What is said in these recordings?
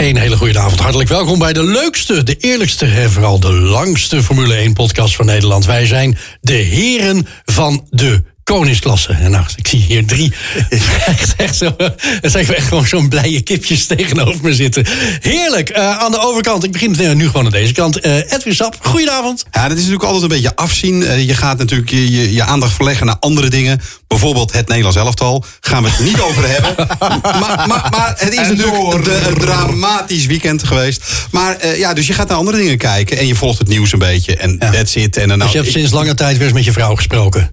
Een hele goede avond. Hartelijk welkom bij de leukste, de eerlijkste en vooral de langste Formule 1 podcast van Nederland. Wij zijn de heren van de koningsklasse. En nou, ik zie hier drie. echt, echt zo. Het zijn echt gewoon zo'n blije kipjes tegenover me zitten. Heerlijk. Uh, aan de overkant, ik begin nu gewoon aan deze kant. Uh, Edwin Sap, goedenavond. Ja, dat is natuurlijk altijd een beetje afzien. Uh, je gaat natuurlijk je, je, je, aandacht verleggen naar andere dingen. Bijvoorbeeld het Nederlands elftal. Gaan we het niet over hebben. maar, maar, maar, het is en natuurlijk de, een dramatisch weekend geweest. Maar ja, dus je gaat naar andere dingen kijken. En je volgt het nieuws een beetje. En ja. that's it. En dan dus je hebt sinds lange tijd weer eens met je vrouw gesproken?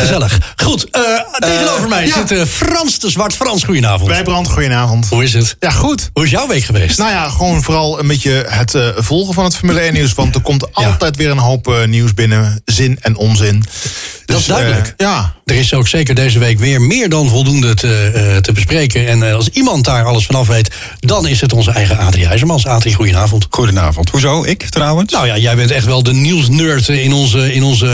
Gezellig. Goed, uh, tegenover uh, mij ja. zit uh, Frans de Zwart. Frans, goedenavond. Wijbrand, goedenavond. Hoe is het? Ja, goed. Hoe is jouw week geweest? Nou ja, gewoon vooral een beetje het volgen van het Formule 1 nieuws. Want er komt altijd ja. weer een hoop nieuws binnen. Zin en onzin. Dat is duidelijk. ja. Er is ook zeker deze week weer meer dan voldoende te, te bespreken. En als iemand daar alles vanaf weet, dan is het onze eigen Adrie IJzermans. Adrie, goedenavond. Goedenavond. Hoezo? Ik trouwens? Nou ja, jij bent echt wel de nieuwsnerd in onze, in onze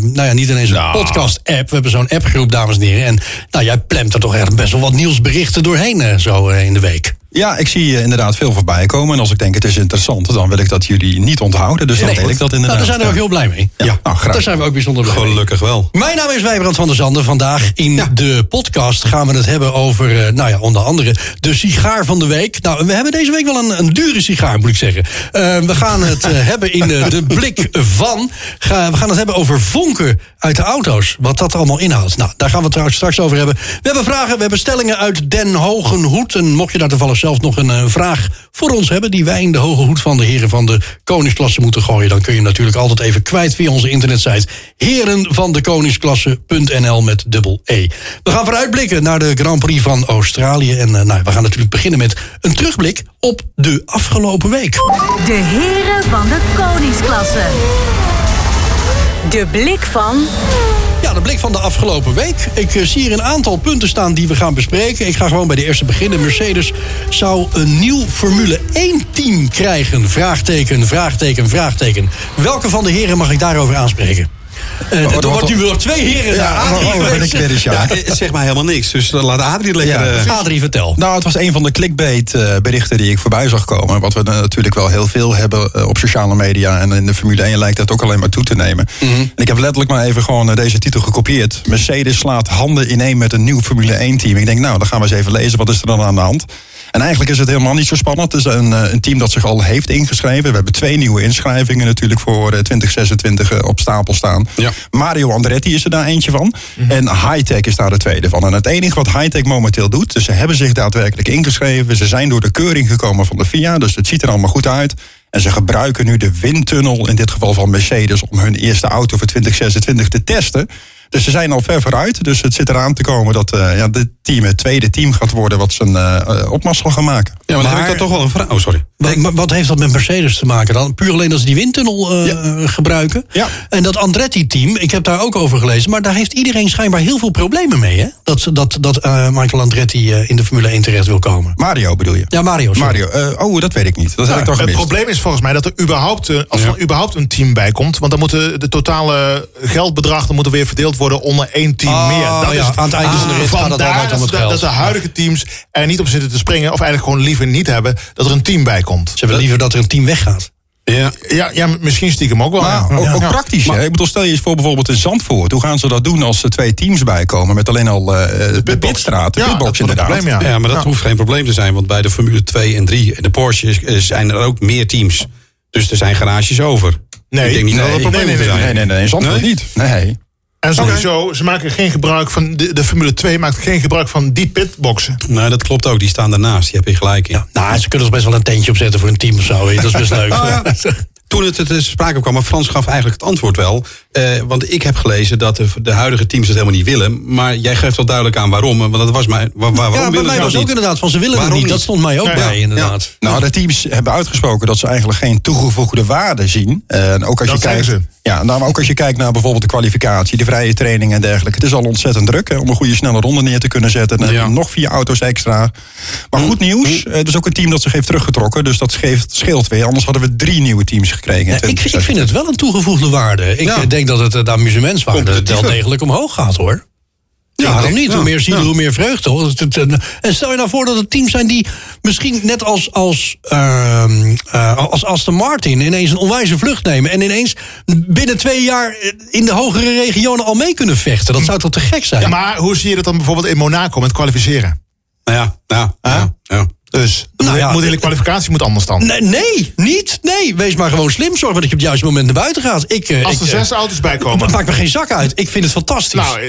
nou ja, niet ineens een nou. podcast app. We hebben zo'n appgroep, dames en heren. En nou, jij plemt er toch echt best wel wat nieuwsberichten doorheen uh, zo uh, in de week. Ja, ik zie uh, inderdaad veel voorbij komen. En als ik denk het is interessant, dan wil ik dat jullie niet onthouden. Dus dan nee, deel ik dat inderdaad. Nou, daar zijn we ook heel blij mee. Ja, ja nou, graag. Daar zijn we ook bijzonder blij Gelukkig mee. wel. Mijn naam is Wijbrand van der Zanden. Vandaag in ja. de podcast gaan we het hebben over, uh, nou ja, onder andere de sigaar van de week. Nou, we hebben deze week wel een, een dure sigaar, moet ik zeggen. Uh, we gaan het hebben in de, de blik van. Ga, we gaan het hebben over vonken uit de auto's. Wat dat allemaal inhoudt. Nou, daar gaan we het trouwens straks over hebben. We hebben vragen, we hebben stellingen uit Den Hogen Hoed. En mocht je daar toevallig zelf nog een vraag vraag voor ons hebben... die wij in de hoge hoed van de heren van de koningsklasse moeten gooien... dan kun je natuurlijk altijd even kwijt via onze internetsite... herenvandekoningsklasse.nl met dubbel E. We gaan vooruitblikken naar de Grand Prix van Australië. En uh, nou, we gaan natuurlijk beginnen met een terugblik op de afgelopen week. De heren van de koningsklasse. De blik van... Ja, de blik van de afgelopen week. Ik uh, zie hier een aantal punten staan die we gaan bespreken. Ik ga gewoon bij de eerste beginnen. Mercedes zou een nieuw Formule 1-team krijgen. Vraagteken, vraagteken, vraagteken. Welke van de heren mag ik daarover aanspreken? Uh, er wordt nu weer twee heren ja, Adrie oh, oh, ik weer eens, ja. ja. Zeg maar helemaal niks, dus laat Adrie lekker... Ja. Adrie, vertel. Nou, het was een van de clickbait uh, berichten die ik voorbij zag komen. Wat we natuurlijk wel heel veel hebben op sociale media. En in de Formule 1 lijkt dat ook alleen maar toe te nemen. Mm -hmm. En ik heb letterlijk maar even gewoon deze titel gekopieerd. Mercedes slaat handen ineen met een nieuw Formule 1 team. Ik denk, nou, dan gaan we eens even lezen. Wat is er dan aan de hand? En eigenlijk is het helemaal niet zo spannend. Het is een, een team dat zich al heeft ingeschreven. We hebben twee nieuwe inschrijvingen natuurlijk voor 2026 op stapel staan. Ja. Mario Andretti is er daar eentje van. Mm -hmm. En Hightech is daar de tweede van. En het enige wat Hightech momenteel doet, dus ze hebben zich daadwerkelijk ingeschreven. Ze zijn door de keuring gekomen van de FIA, dus het ziet er allemaal goed uit. En ze gebruiken nu de windtunnel, in dit geval van Mercedes, om hun eerste auto voor 2026 te testen. Dus ze zijn al ver vooruit. Dus het zit eraan te komen dat uh, ja, dit team het tweede team gaat worden wat zijn uh, opmars zal gaan maken. Ja, maar dan heb ik dat toch wel een vraag. Oh, sorry. Wat, wat, heeft dat met Mercedes te maken dan? Puur alleen dat ze die windtunnel uh, ja. gebruiken. Ja. En dat Andretti-team, ik heb daar ook over gelezen... maar daar heeft iedereen schijnbaar heel veel problemen mee, hè? Dat, dat, dat Michael Andretti in de Formule 1 terecht wil komen. Mario bedoel je? Ja, Mario. Mario. oh, dat weet ik niet. Dat ja, heb ik toch Het probleem is volgens mij dat er überhaupt, als er überhaupt een team bij komt... want dan moet de totale geldbedrag dan moet er weer verdeeld worden onder één team oh, meer. Dat ja, is, aan het eind van de rit gaat het altijd om het geld. Dat de huidige teams er niet op zitten te springen... of eigenlijk gewoon liever niet hebben dat er een team bij komt. Ze hebben liever dat er een team weggaat. Ja. Ja, ja misschien stiekem ook wel. Maar ja. ook, ook Ja. praktisch. hè? Ik bedoel, stel je eens voor bijvoorbeeld in Zandvoort. Hoe gaan ze dat doen als er twee teams bijkomen? Met alleen al eh, de pitbox. pitstraat, de Ja, pitbox inderdaad. probleem, ja. Ja, maar dat Ja. hoeft geen probleem te zijn. Want bij de Formule 2 en 3 en de Porsche is- zijn er ook meer teams. Dus er zijn garages over. Nee. Ik denk niet dat dat een Nee, probleem nee, nee. Nee, nee, nee, in Zandvoort Nee? niet. Nee. En sowieso, ze maken geen gebruik van. De, de Formule 2 maakt geen gebruik van die pitboxen. Nee, dat klopt ook. Die staan daarnaast. Die heb je gelijk in. Nou, ze kunnen er best wel een tentje opzetten voor een team of zo. weet je. Dat is best leuk. Oh, ja. Toen het ter sprake kwam, maar Frans gaf eigenlijk het antwoord wel. Eh, want ik heb gelezen dat de, de huidige teams het helemaal niet willen. Maar jij geeft wel duidelijk aan waarom. Want dat was mij, waar, waarom Ja, bij willen mij ze was dat ook niet? inderdaad van ze willen Waarom het niet. Dat stond mij ook Ja, bij, ja. inderdaad. Nou, de teams hebben uitgesproken dat ze eigenlijk geen toegevoegde waarde zien. Eh, En ook als Dat je kijkt, zeggen Ja, nou, maar ook als je kijkt naar bijvoorbeeld de kwalificatie, de vrije training en dergelijke. Het is al ontzettend druk hè, om een goede snelle ronde neer te kunnen zetten. Ja. nog vier auto's extra. Maar goed nieuws, eh, er is ook een team dat zich heeft teruggetrokken. Dus dat scheelt, scheelt weer. Anders hadden we drie nieuwe teams gekregen. Ja, ik, ik 2016. vind het wel een toegevoegde waarde. Ik Ja. denk dat het eh, de amusementswaarde wel degelijk omhoog gaat, hoor. Ja, waarom niet? hoe meer zielen, ja. hoe meer vreugde. hoor. Het- het- En stel je nou voor dat het teams zijn die misschien net als, als, eh, als Aston Martin... ineens een onwijze vlucht nemen... en ineens binnen twee jaar in de hogere regionen al mee kunnen vechten. Dat zou toch te gek zijn? Ja, maar hoe zie je dat dan bijvoorbeeld in Monaco met kwalificeren? Nou ja, ja, ja, ja. Dus Nou ja, moet de hele kwalificatie moet anders dan. Nee, nee, niet. Nee, wees maar gewoon slim. Zorg dat je op het juiste moment naar buiten gaat. Ik, eh, Als er eh, zes auto's bij komen. Het maakt me geen zak uit. Ik vind het fantastisch. Nou, Ja.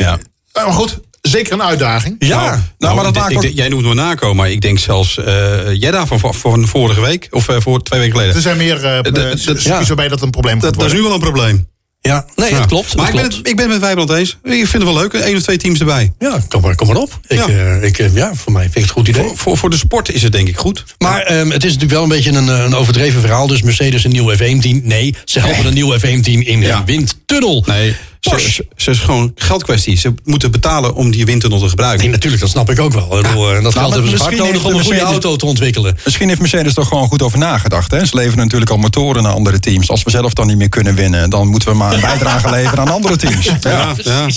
ja. maar goed, zeker een uitdaging. ja. Nou, Nou, maar dat ik- maakt ook- jij noemt Monaco, maar ik denk zelfs uh, Jeddah van, van, van vorige week. Of eh, voor twee weken geleden. Er zijn meer uh, dat- dat- waarbij dat een probleem dat, dat is nu wel een probleem. Ja, nee, dat klopt. Maar dat ik ben, het, ik ben het met Wijbrand eens. Ik vind het wel leuk. één of twee teams erbij. Ja, kom maar, kom maar op. Ik, Ja. eh, ik, eh, ja, voor mij vind ik het een goed idee. Voor, voor, voor de sport is het denk ik goed. Maar ehm, het is natuurlijk wel een beetje een, eh, een overdreven verhaal. Dus Mercedes een nieuw F1-team. Nee, ze helpen een nieuw F1-team in een windtunnel. Nee, ze, Porsche. ze, ze is gewoon geldkwestie. Ze moeten betalen om die windtunnel te gebruiken. Nee, natuurlijk, dat snap ik ook wel. Bedoel, eh, dat geld maar hebben ze hard misschien nodig om een de goede auto te ontwikkelen. Misschien heeft Mercedes er gewoon goed over nagedacht. Hè? Ze leveren natuurlijk al motoren naar andere teams. Als we zelf dan niet meer kunnen winnen, dan moeten we maar een bijdrage leveren aan andere teams. Ja, ja, ja.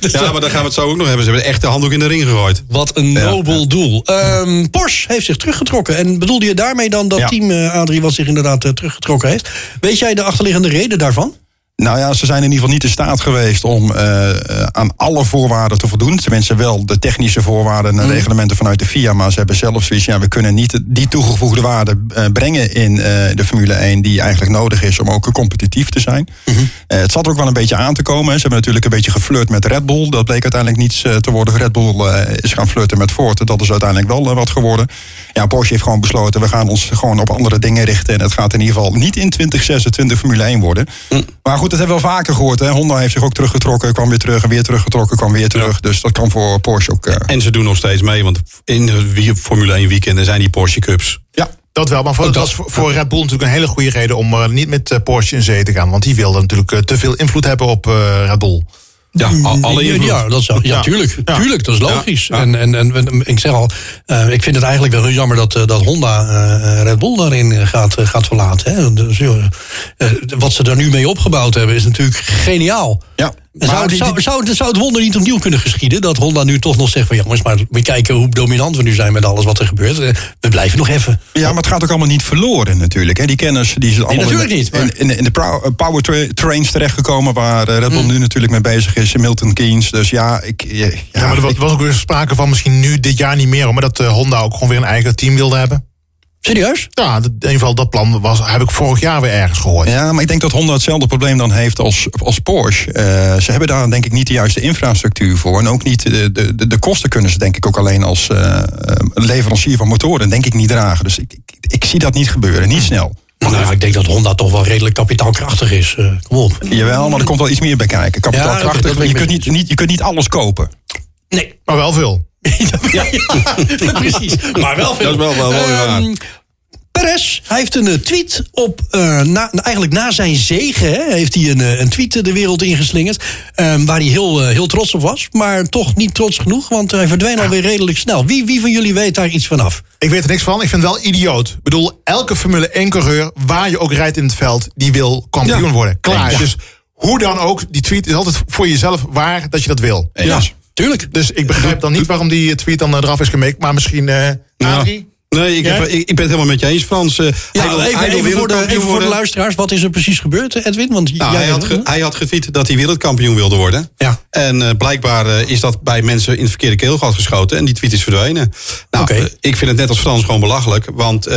ja, maar daar gaan we het zo ook nog hebben. Ze hebben echt de handdoek in de ring gegooid. Wat een nobel doel. Ehm, Porsche heeft zich teruggetrokken. En bedoelde je daarmee dan dat Ja. team eh, Adrie wat zich inderdaad eh, teruggetrokken heeft? Weet jij de achterliggende reden daarvan? Nou ja, ze zijn in ieder geval niet in staat geweest om eh, eh, aan alle voorwaarden te voldoen. Tenminste wel de technische voorwaarden en reglementen vanuit de FIA. Maar ze hebben zelf zoiets, ja, we kunnen niet die toegevoegde waarde eh, brengen in de Formule 1 die eigenlijk nodig is om ook competitief te zijn. Eh, het zat er ook wel een beetje aan te komen. Ze hebben natuurlijk een beetje geflirt met Red Bull. Dat bleek uiteindelijk niets te worden. Red Bull is gaan flirten met Ford. Dat is uiteindelijk wel wat geworden. Ja, Porsche heeft gewoon besloten, we gaan ons gewoon op andere dingen richten. En het gaat in ieder geval niet in 2026 Formule 1 worden. Maar goed, dat hebben we wel vaker gehoord. Hè. Honda heeft zich ook teruggetrokken, kwam weer terug en weer teruggetrokken, kwam weer terug. Dus dat kan voor Porsche ook. eh, En ze doen nog steeds mee, want in de Formule 1 weekenden zijn die Porsche Cups. ja, Dat wel, maar voor, dat is voor- voor Red Bull natuurlijk een hele goede reden om eh, niet met eh, Porsche in zee te gaan. Want die wilde natuurlijk te veel invloed hebben op Red Bull. Ja, al- alle ja, ja, dat is, ja, Ja. tuurlijk, tuurlijk, dat is logisch. En, en, en, en ik zeg al, eh, ik vind het eigenlijk wel heel jammer dat, eh, dat Honda eh, Red Bull daarin gaat, gaat verlaten. Hè. Dus, wat ze daar nu mee opgebouwd hebben is natuurlijk geniaal. ja. Zou, die- zou, zou, zou het wonder niet opnieuw kunnen geschieden? Dat Honda nu toch nog zegt van... jongens, maar we kijken hoe dominant we nu zijn met alles wat er gebeurt. Eh, We blijven nog even. Ja, maar het gaat ook allemaal niet verloren natuurlijk. Hè. Die kennis die is allemaal natuurlijk in, niet, maar- in, in, in de eh, power tra- trains terechtgekomen... waar eh, Red Bull nu natuurlijk mee bezig is. Milton Keynes. Dus ja, ik... Ja, Ja, maar er was, ik- was ook weer sprake van misschien nu dit jaar niet meer. Maar dat Honda ook gewoon weer een eigen team wilde hebben. Serieus? Ja, dat- in ieder geval dat plan was, heb ik vorig jaar weer ergens gehoord. Ja, maar ik denk dat Honda hetzelfde probleem dan heeft als, als Porsche. Eh, ze hebben daar denk ik niet de juiste infrastructuur voor. En ook niet de, de, de, kosten kunnen ze denk ik ook alleen als eh, eh, leverancier van motoren denk ik niet dragen. Dus ik, ik, ik zie dat niet gebeuren, niet snel. Nou, ik denk dat Honda toch wel redelijk kapitaalkrachtig is. Eh, kom op. Jawel, maar er komt wel iets meer bij kijken. Kapitaalkrachtig, je, kunt niet, je niet, je kunt niet alles kopen. Nee. Maar wel veel. ja, ja, precies. Maar wel veel. Dat is wel- wel mooi waar. Perez, hij heeft een eh, tweet op, eh, na, eigenlijk na zijn zegen, hè, heeft hij een, eh, een tweet de wereld ingeslingerd. ehm, waar hij heel, heel trots op was. Maar toch niet trots genoeg, want hij verdween alweer redelijk snel. Wie, wie van jullie weet daar iets vanaf? Ik weet er niks van. Ik vind het wel idioot. Ik bedoel, elke Formule 1-coureur, waar je ook rijdt in het veld, die wil kampioen Ja. worden. Klaar. Ja. Dus hoe dan ook, die tweet is altijd voor jezelf waar dat je dat wil. Ja. Tuurlijk. Dus ik begrijp dan niet waarom die tweet dan eraf is gemaakt. Maar misschien, eh Adrie? Nee, ik, heb, ik, ik ben het helemaal met je eens, Frans. Eh, Ja, even, voor de, even voor de luisteraars. Wat is er precies gebeurd, Edwin? Want Nou, jij hij, had ge- hij had getweet dat hij wereldkampioen wilde worden. Ja. En eh, blijkbaar eh, is dat bij mensen in het verkeerde keelgat geschoten. En die tweet is verdwenen. Nou, ik vind het net als Frans gewoon belachelijk. Want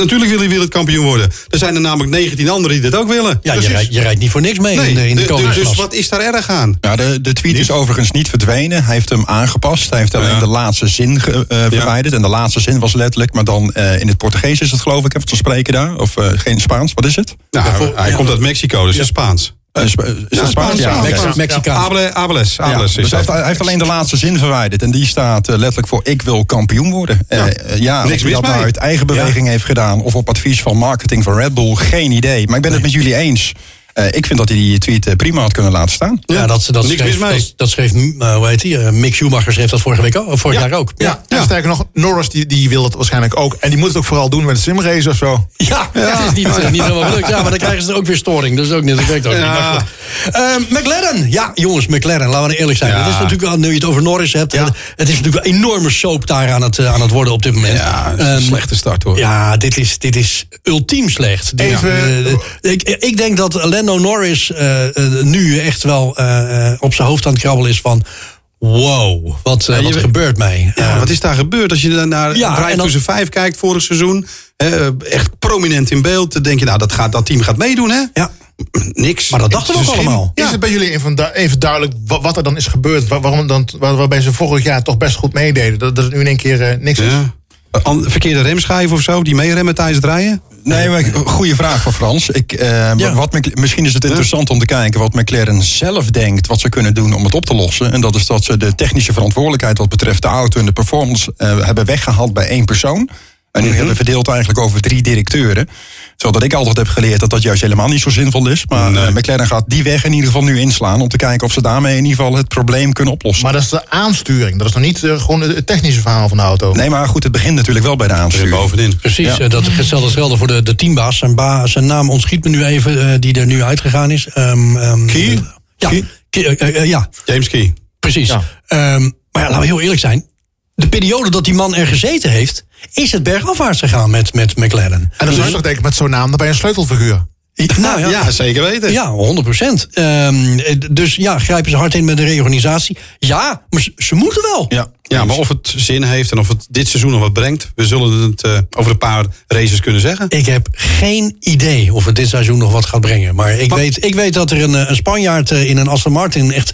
natuurlijk wil hij wereldkampioen worden. Er zijn er namelijk 19 anderen die dat ook willen. Ja, je rijdt, je rijdt niet voor niks mee Nee, in de, in de de- de- koningsklasse. dus wat is daar erg aan? Ja, de, de tweet is overigens niet verdwenen. Hij heeft hem aangepast. Hij heeft alleen Ja. de laatste zin ge- eh, verwijderd. En de laatste zin was letterlijk, maar dan eh, in het Portugees is het geloof ik, even te spreken daar. Of eh, geen Spaans, wat is het? Nou, hij ja. komt uit Mexico, dus het is Spaans. Eh, Spa- is Ja, het Spaans? Spaans, Ja, Spaans, oké. Mex- Mexicaans. Abele, Abeles, Ja, Abeles dus hij, heeft, dat. hij heeft alleen de laatste zin verwijderd. En die staat eh, letterlijk voor ik wil kampioen worden. Eh, Ja. eh, Niks dat nou uit eigen beweging heeft gedaan... of op advies van marketing van Red Bull, geen idee. Maar ik ben het met jullie eens. Eh, ik vind dat hij die tweet eh, prima had kunnen laten staan. Ja, dat, dat, niks schreef, mee. dat, dat schreef uh, hoe heet die? Uh, Mick Schumacher schreef dat vorige week ook, of vorig jaar ook. Ja, en sterker nog, Norris die, die wil het waarschijnlijk ook. En die moet het ook vooral doen met een simrace of zo. Ja, het is niet, niet helemaal gelukt. Ja, maar dan krijgen ze er ook weer storing. Dat is ook niet, dat werkt ook niet. Ja. Maar goed. Ehm, McLaren. Ja, jongens, McLaren. Laten we nou eerlijk zijn. Ja. Het is natuurlijk wel, nu je het over Norris hebt. Ja. Het, is natuurlijk een enorme soap daar aan het, aan het worden op dit moment. Ja, is een Ehm, slechte start hoor. Ja, dit is, dit is ultiem slecht. Even- ik, ik denk dat Lando Norris eh, eh, nu echt wel eh, eh, op zijn hoofd aan het krabbelen is van... Wow, wat, Ja, wat gebeurt mij? Ja, Eh, wat is daar gebeurd? Als je dan naar Ja, Drive dan- tussen vijf kijkt vorig seizoen. hè, echt prominent in beeld. Dan denk je, nou, dat, gaat, dat team gaat meedoen, hè? ja. Niks. Maar dat dachten we ook is allemaal. Is het bij jullie even, even duidelijk wa- wat er dan is gebeurd? Wa- Waarom dan, waar- waarbij ze vorig jaar toch best goed meededen. Dat, dat het nu in één keer eh, niks is. Ja. An- Verkeerde remschijf of zo, die meeremmen tijdens het rijden? Nee, maar goede vraag van Frans. Ik, eh, Ja. wat, misschien is het interessant om te kijken wat McLaren zelf denkt wat ze kunnen doen om het op te lossen. En dat is dat ze de technische verantwoordelijkheid wat betreft de auto en de performance eh, hebben weggehaald bij één persoon. En nu Mhm. hebben verdeeld eigenlijk over drie directeuren. Zodat ik altijd heb geleerd dat dat juist helemaal niet zo zinvol is. Maar Nee. eh, McLaren gaat die weg in ieder geval nu inslaan. Om te kijken of ze daarmee in ieder geval het probleem kunnen oplossen. Maar dat is de aansturing. Dat is nog niet eh, gewoon het technische verhaal van de auto. Nee, maar goed, het begint natuurlijk wel bij de aansturing. bovenin. Precies, Ja. eh, dat hetzelfde is gelden voor de, de teambaas. Zijn, ba, zijn naam ontschiet me nu even, die er nu uitgegaan is. Ehm, ehm, Key? Ja, Key? Key, ja James Key. precies. Ja. Ehm, maar ja, laten we heel eerlijk zijn. De periode dat die man er gezeten heeft, is het bergafwaarts gegaan met, met McLaren. En dan zou je toch denken met zo'n naam, dan ben je een sleutelfiguur. Nou Ja, zeker weten. Ja, 100 procent. dus ja, grijpen ze hard in met de reorganisatie. Ja, maar ze, ze moeten wel. Ja, Ja, maar of het zin heeft en of het dit seizoen nog wat brengt... we zullen het eh, over een paar races kunnen zeggen. Ik heb geen idee of het dit seizoen nog wat gaat brengen. Maar ik, weet, ik weet dat er een, eh, een Spanjaard eh, in een Aston Martin echt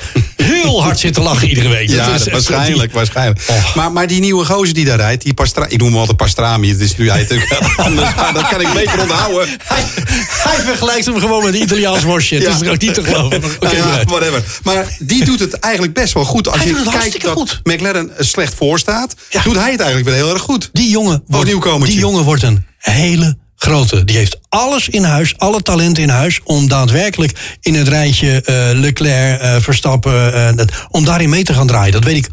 hard zit te lachen iedere week. Ja, Dat is dat- waarschijnlijk, waarschijnlijk. Oh. Maar, maar die nieuwe gozer die daar rijdt, die Pastra ik noem hem altijd Pastrami, het is nu hij natuurlijk anders, maar dat kan ik beter onthouden. Hij, hij vergelijkt hem gewoon met een Italiaans worstje. Het is er ook niet te geloven. Maar oké, Nou ja, whatever. Maar die doet het eigenlijk best wel goed. Als Hij je doet het kijkt hartstikke dat goed. McLaren slecht voor staat, Ja. doet hij het eigenlijk weer heel erg goed. Die jongen, wordt, die jongen wordt een hele grote. Die heeft alles in huis, alle talenten in huis... om daadwerkelijk in het rijtje eh, Leclerc, eh, Verstappen... eh, dat- om daarin mee te gaan draaien. Dat weet ik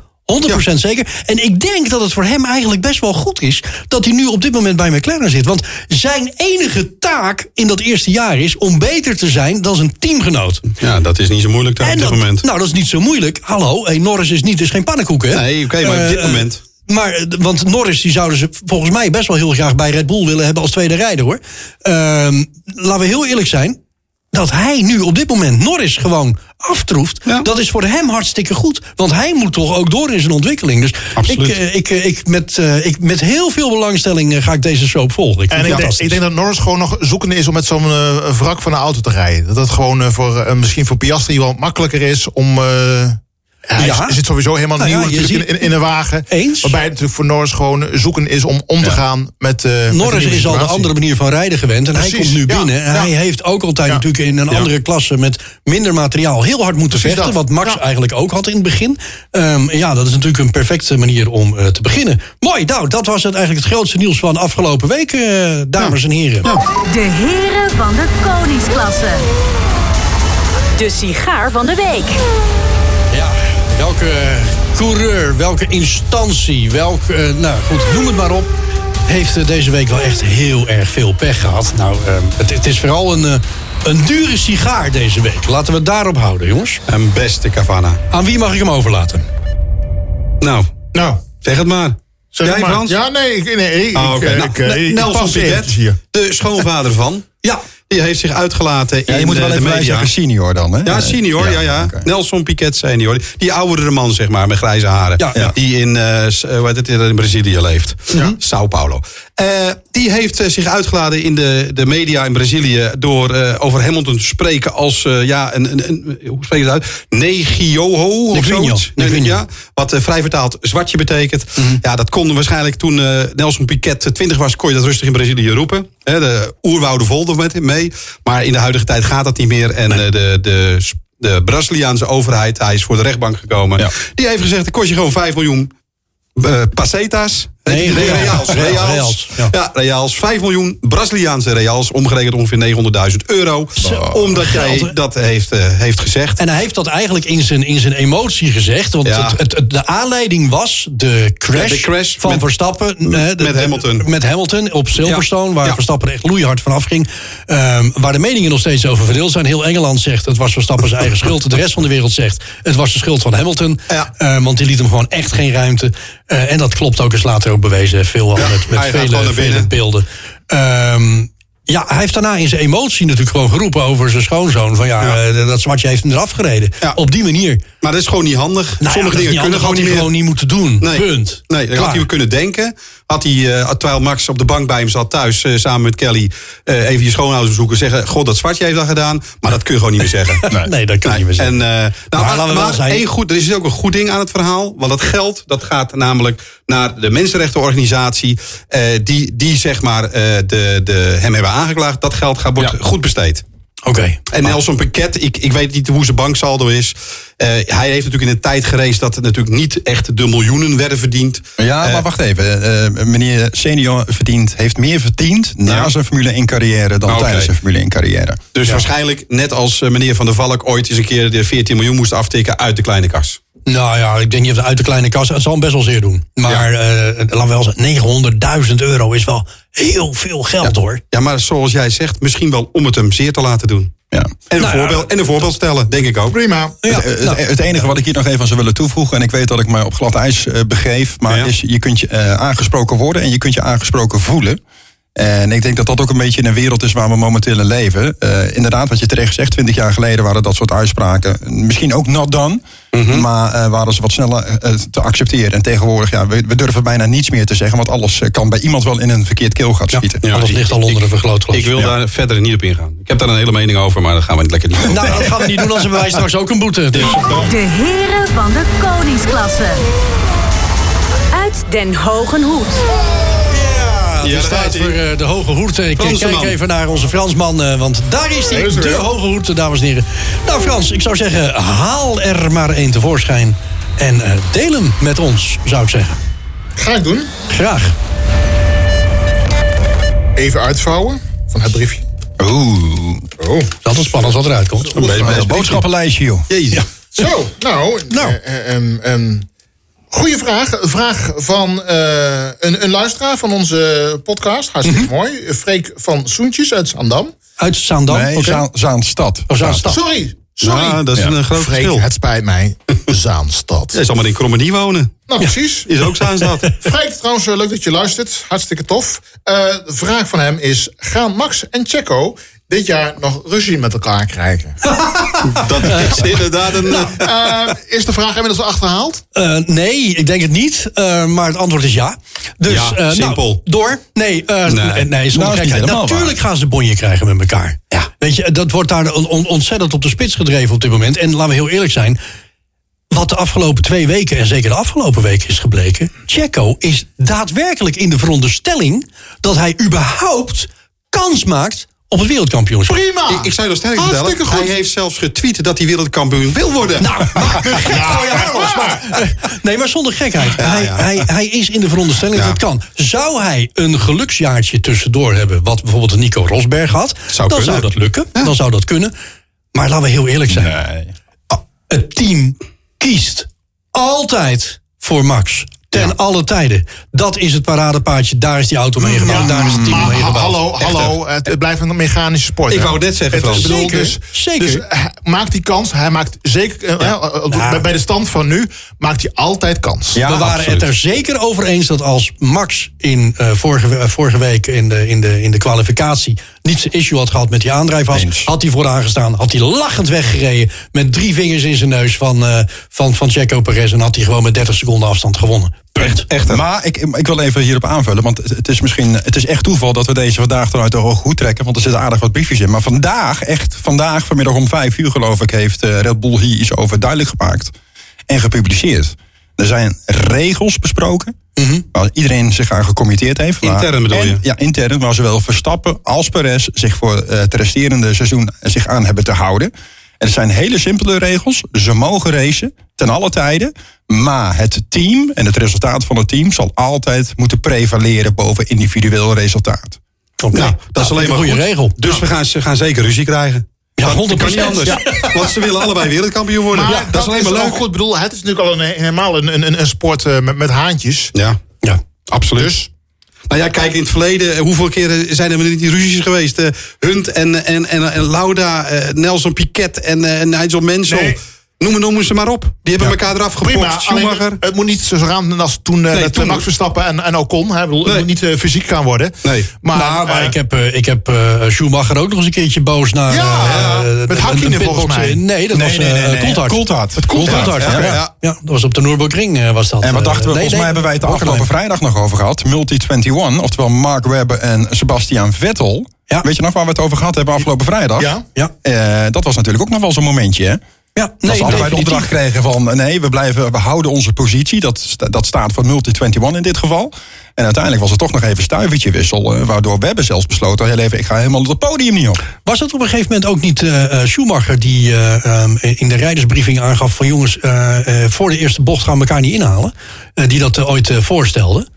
100% zeker. En ik denk dat het voor hem eigenlijk best wel goed is... dat hij nu op dit moment bij McLaren zit. Want zijn enige taak in dat eerste jaar is... om beter te zijn dan zijn teamgenoot. Ja, dat is niet zo moeilijk daar op dit moment. Nou, dat is niet zo moeilijk. Hallo, hey, Norris is niet, is geen pannenkoek, hè? Nee, oké, maar op dit moment... Maar, eh, want Norris, die zouden ze volgens mij best wel heel graag bij Red Bull willen hebben als tweede rijder, hoor. Ehm, laten we heel eerlijk zijn. Dat hij nu op dit moment Norris gewoon aftroeft, Ja. dat is voor hem hartstikke goed. Want hij moet toch ook door in zijn ontwikkeling. Dus Absoluut. Ik, eh, ik, eh, ik, met, ik, met heel veel belangstelling ga ik deze soap volgen. Ik En ik denk, ik denk dat Norris gewoon nog zoekende is om met zo'n wrak van een auto te rijden. Dat dat gewoon voor, misschien voor Piastri wel makkelijker is om... hij Ja. zit sowieso helemaal Nou nieuw natuurlijk in, in, in een wagen. Eens. Waarbij het natuurlijk voor Norris gewoon zoeken is om om te gaan met. eh, met de Norris is al de andere manier van rijden gewend. En hij komt nu ja, binnen. En ja. hij heeft ook altijd Ja. natuurlijk in een andere klasse met minder materiaal heel hard moeten Precies vechten. dat. Wat Max Ja. eigenlijk ook had in het begin. Ehm, ja, dat is natuurlijk een perfecte manier om eh, te beginnen. Mooi, nou, dat was het eigenlijk het grootste nieuws van afgelopen week, eh, dames en heren. De heren van de koningsklasse. De sigaar van de week. Welke coureur, welke instantie, welke, eh, nou goed, noem het maar op. Heeft eh, deze week wel echt heel erg veel pech gehad. Nou, eh, het, het is vooral een, een dure sigaar deze week. Laten we het daarop houden, jongens. Een beste Cavana. Aan wie mag ik hem overlaten? Nou, Nou, zeg het maar. Zeg Jij, maar. Frans? Ja, nee, ik, nee, ik, Oh, oké. Nou, ik, ik Nelson Piquet, de schoonvader van. Ja, heeft zich uitgelaten Ja, in je moet de, wel even media. zeggen senior dan, hè? Ja, senior, ja, ja. Nelson Piquet senior. Die oudere man, zeg maar, met grijze haren. Die in, eh, s- eh, hoe heet het, in Brazilië leeft. Sao Paulo. Eh, die heeft eh, zich uitgeladen in de, de media in Brazilië... door eh, over Hamilton te spreken als, ja, een, een, een- hoe spreek je het uit? Negioho of Negrinho. zoiets. Negrinho. wat vrij vertaald zwartje betekent. Ja, dat kon waarschijnlijk toen Nelson Piquet 20 was... kon je dat rustig in Brazilië roepen. Hè, de oerwouden volden met mee. Maar in de huidige tijd gaat dat niet meer. En de, de, de Braziliaanse overheid, hij is voor de rechtbank gekomen... Ja. die heeft gezegd, dan kost je gewoon 5 miljoen paseta's. Nee, reals. reals. Reals, Reals. reals, ja. Ja, reals. 5 miljoen Braziliaanse reals. Omgerekend ongeveer 900.000 euro. omdat jij geld, dat heeft, eh, heeft gezegd. En hij heeft dat eigenlijk in zijn, in zijn emotie gezegd. Want Ja. het, de aanleiding was de crash, Ja, de crash van met- Verstappen. eh, de- met Hamilton. Met Hamilton op Silverstone, waar. Verstappen er echt loeihard van afging. Ehm, waar de meningen nog steeds over verdeeld zijn. Heel Engeland zegt het was Verstappen zijn eigen schuld. De rest van de wereld zegt het was de schuld van Hamilton. Ehm, want die liet hem gewoon echt geen ruimte. Eh, en dat klopt ook, is later ook bewezen. Veel met, met vele, beelden. Ehm, ja, hij heeft daarna in zijn emotie natuurlijk gewoon geroepen over zijn schoonzoon. Van ja, Ja. eh, dat zwartje heeft hem eraf gereden. Ja. Op die manier. Maar dat is gewoon niet handig. Nou Sommige dingen kunnen gewoon niet meer. gewoon niet moeten doen. Nee. Punt. Nee, dat Klaar. had hij kunnen denken. Had hij, eh, terwijl Max op de bank bij hem zat thuis, eh, samen met Kelly, eh, even je schoonouders bezoeken. Zeggen: God, dat zwartje heeft dat gedaan. Maar dat kun je gewoon niet meer zeggen. Nee, dat kan je niet meer zeggen. En, eh, nou, maar, laten we wel maar zijn- één goed, er is ook een goed ding aan het verhaal. Want dat geld dat gaat namelijk naar de mensenrechtenorganisatie. eh, die, die zeg maar eh, de, de, hem hebben aangeklaagd. Dat geld gaat, wordt goed besteed. Oké. En Nelson Piquet, ik, ik weet niet hoe zijn banksaldo is. Eh, hij heeft natuurlijk in een tijd gereisd dat het natuurlijk niet echt de miljoenen werden verdiend. Ja, Eh, maar wacht even. Eh, meneer Senior verdient, heeft meer verdiend na zijn Formule 1 carrière dan Oké. tijdens zijn Formule 1 carrière. Dus waarschijnlijk, net als meneer Van der Valk ooit eens een keer de 14 miljoen moest aftikken uit de kleine kas. Nou ja, ik denk niet of de uit de kleine kas. Het zal hem best wel zeer doen. Maar eh, wel zeggen, 900.000 euro is wel heel veel geld hoor. Ja, maar zoals jij zegt, misschien wel om het hem zeer te laten doen. Ja. En een, Nou ja. voorbeeld, en een voorbeeld stellen, denk ik ook. Prima. Ja, het, het- nou, het enige wat ik hier nog even aan zou willen toevoegen, en ik weet dat ik me op glad ijs eh, begeef, maar Ja. is je kunt je eh, aangesproken worden en je kunt je aangesproken voelen. En ik denk dat dat ook een beetje een wereld is waar we momenteel in leven. Eh, inderdaad, wat je terecht zegt, 20 jaar geleden waren dat soort uitspraken misschien ook not done. Mhm. Maar eh, waren ze wat sneller eh, te accepteren. En tegenwoordig, ja, we, we durven bijna niets meer te zeggen. Want alles kan bij iemand wel in een verkeerd keelgat schieten. Ja, alles ligt al onder een vergrootglas. Ik wil Ja. daar verder niet op ingaan. Ik heb daar een hele mening over, maar dat gaan we niet lekker niet doen. Nou, dat gaan we niet doen, hebben wij straks ook een boete. Dus. De heren van de koningsklasse. Uit Den Hogen Ja, Ja, daar staat voor eh, de hoge hoed. Ik Franse kijk man. even naar onze Fransman, eh, want daar is hij, de hoge hoed, dames en heren. Nou Frans, ik zou zeggen, haal er maar één tevoorschijn. En eh, deel hem met ons, zou ik zeggen. Ga ik doen. Graag. Even uitvouwen van het briefje. Oeh, Oh. Dat is spannend wat eruit komt. een boodschappenlijstje, joh. Jezus. Zo, nou. Nou. eh, ehm, ehm, goeie vraag. Een vraag van eh, een, een luisteraar van onze podcast. Hartstikke Mhm. mooi. Freek van Soentjes uit Zandam. Uit Zaandam? Nee, oké. Zaan- Zaanstad. Oh, Zaanstad. Sorry. Sorry. Ja, dat is een groot Freek, verschil. het spijt mij. Zaanstad. Jij zal maar in Krommenie wonen. Nou, precies. Is ook Zaanstad. Freek, trouwens, eh, leuk dat je luistert. Hartstikke tof. Eh, de vraag van hem is... gaan Max en Checo dit jaar nog ruzie met elkaar krijgen? Dat is inderdaad een... eh, Eh, is de vraag inmiddels al achterhaald? Eh, nee, ik denk het niet. eh, maar het antwoord is ja. Dus, Ja, eh, nou, simpel. door? Nee, eh, Nee. nee. Nou, Natuurlijk gaan ze bonje krijgen met elkaar. Ja. Weet je, dat wordt daar on- on- ontzettend op de spits gedreven op dit moment. En laten we heel eerlijk zijn. Wat de afgelopen twee weken, en zeker de afgelopen weken is gebleken... Checo is daadwerkelijk in de veronderstelling... dat hij überhaupt kans maakt op het wereldkampioenschap. Prima! Ik, ik zou je nog sterk vertellen. goed. Hij heeft zelfs getweet dat hij wereldkampioen wil worden. Nou, maak me gek van je haar los, maar, eh, Nee, maar zonder gekheid. hij, ja. Hij, hij is in de veronderstelling Ja. dat het kan. Zou hij een geluksjaartje tussendoor hebben... wat bijvoorbeeld een Nico Rosberg had... Zou dan kunnen. zou dat lukken. Dan zou dat kunnen. Maar laten we heel eerlijk zijn. Nee. Het team kiest altijd voor Max. Ten alle tijden. Dat is het paradepaadje. Daar is die auto mee gebouwd. Daar is het team Maar mee gebouwd. hallo, hallo, het, het blijft een mechanische sport. Ik hè? wou net zeggen, Het- Frans. bedoel, Zeker, dus, zeker. Dus hij maakt die kans. Hij maakt zeker, eh, eh, bij- bij de stand van nu, maakt hij altijd kans. Ja, we waren absoluut. het er zeker over eens dat als Max in eh, vorige, vorige week in de, in, de, in de kwalificatie niet zijn issue had gehad met die aandrijfas, Eens. had hij vooraan gestaan, had hij lachend weggereden met drie vingers in zijn neus van, eh van, van Checo Perez en had hij gewoon met 30 seconden afstand gewonnen. Punt. Echt, maar ik, ik wil even hierop aanvullen. Want het- is misschien het is echt toeval dat we deze vandaag eruit de hoog goed trekken. Want er zitten aardig wat briefjes in. Maar vandaag, echt vandaag, vanmiddag om vijf uur geloof ik, heeft eh, Red Bull hier iets over duidelijk gemaakt. En gepubliceerd. Er zijn regels besproken. Waar iedereen zich aan gecommitteerd heeft. Intern bedoel en- je? Ja, intern. Waar zowel Verstappen als Perez zich voor eh, het resterende seizoen zich aan hebben te houden. En het zijn hele simpele regels. Ze mogen racen ten alle tijden. Maar het team en het resultaat van het team zal altijd moeten prevaleren boven individueel resultaat. Oké. Nou, dat is alleen maar een goede goed. regel. Dus we gaan, ze gaan zeker ruzie krijgen. Ja, Dat 100%. kan niet anders. Want ze willen allebei wereldkampioen worden. Maar Ja, dat is alleen maar ook leuk. goed. Ik bedoel, het is natuurlijk al een, helemaal een, een, een sport eh, met, met haantjes. Ja, Ja. absoluut. Dus Nou ja, kijk, in het verleden, eh, hoeveel keren zijn er niet die ruzies geweest? Eh, Hunt en, en, en, en Lauda, eh, Nelson Piquet en, eh, en Nigel Mansell. Nee. Noem, noem ze maar op. Die hebben elkaar eraf gepokt. Alleen, Schumacher. het moet niet zo gaan als toen eh Nee, toen Max niet. Verstappen en, en Ocon. Hè. Het moet niet eh, fysiek gaan worden. Nee. Maar, Maar, maar eh, ik heb, eh, ik heb eh, Schumacher ook nog eens een keertje boos naar... Ja, eh, met Hakkinen volgens mij. Nee, dat was eh. Coulthard. Coulthard. Het Coulthard, ja. dat was op de Nürburgring eh, was dat. En wat eh, dachten we? Volgens mij hebben wij het afgelopen vrijdag nog over gehad. Multi 21, oftewel Mark Webber en Sebastian Vettel. Weet je nog waar we het over gehad hebben afgelopen vrijdag? Ja. Ja, Eh, dat was natuurlijk ook nog wel zo'n momentje, hè? Ja dat nee, ze allebei de opdracht kregen van... eh, nee, we, blijven, we houden onze positie. Dat, dat staat voor Multi 21 in dit geval. En uiteindelijk was er toch nog even stuivertje wissel... eh, waardoor Webber zelfs besloten... heel even, ik ga helemaal het podium niet op. Was het op een gegeven moment ook niet eh, Schumacher die eh, ehm, in de rijdersbriefing aangaf van jongens, voor de eerste bocht gaan we elkaar niet inhalen? Die dat ooit voorstelde.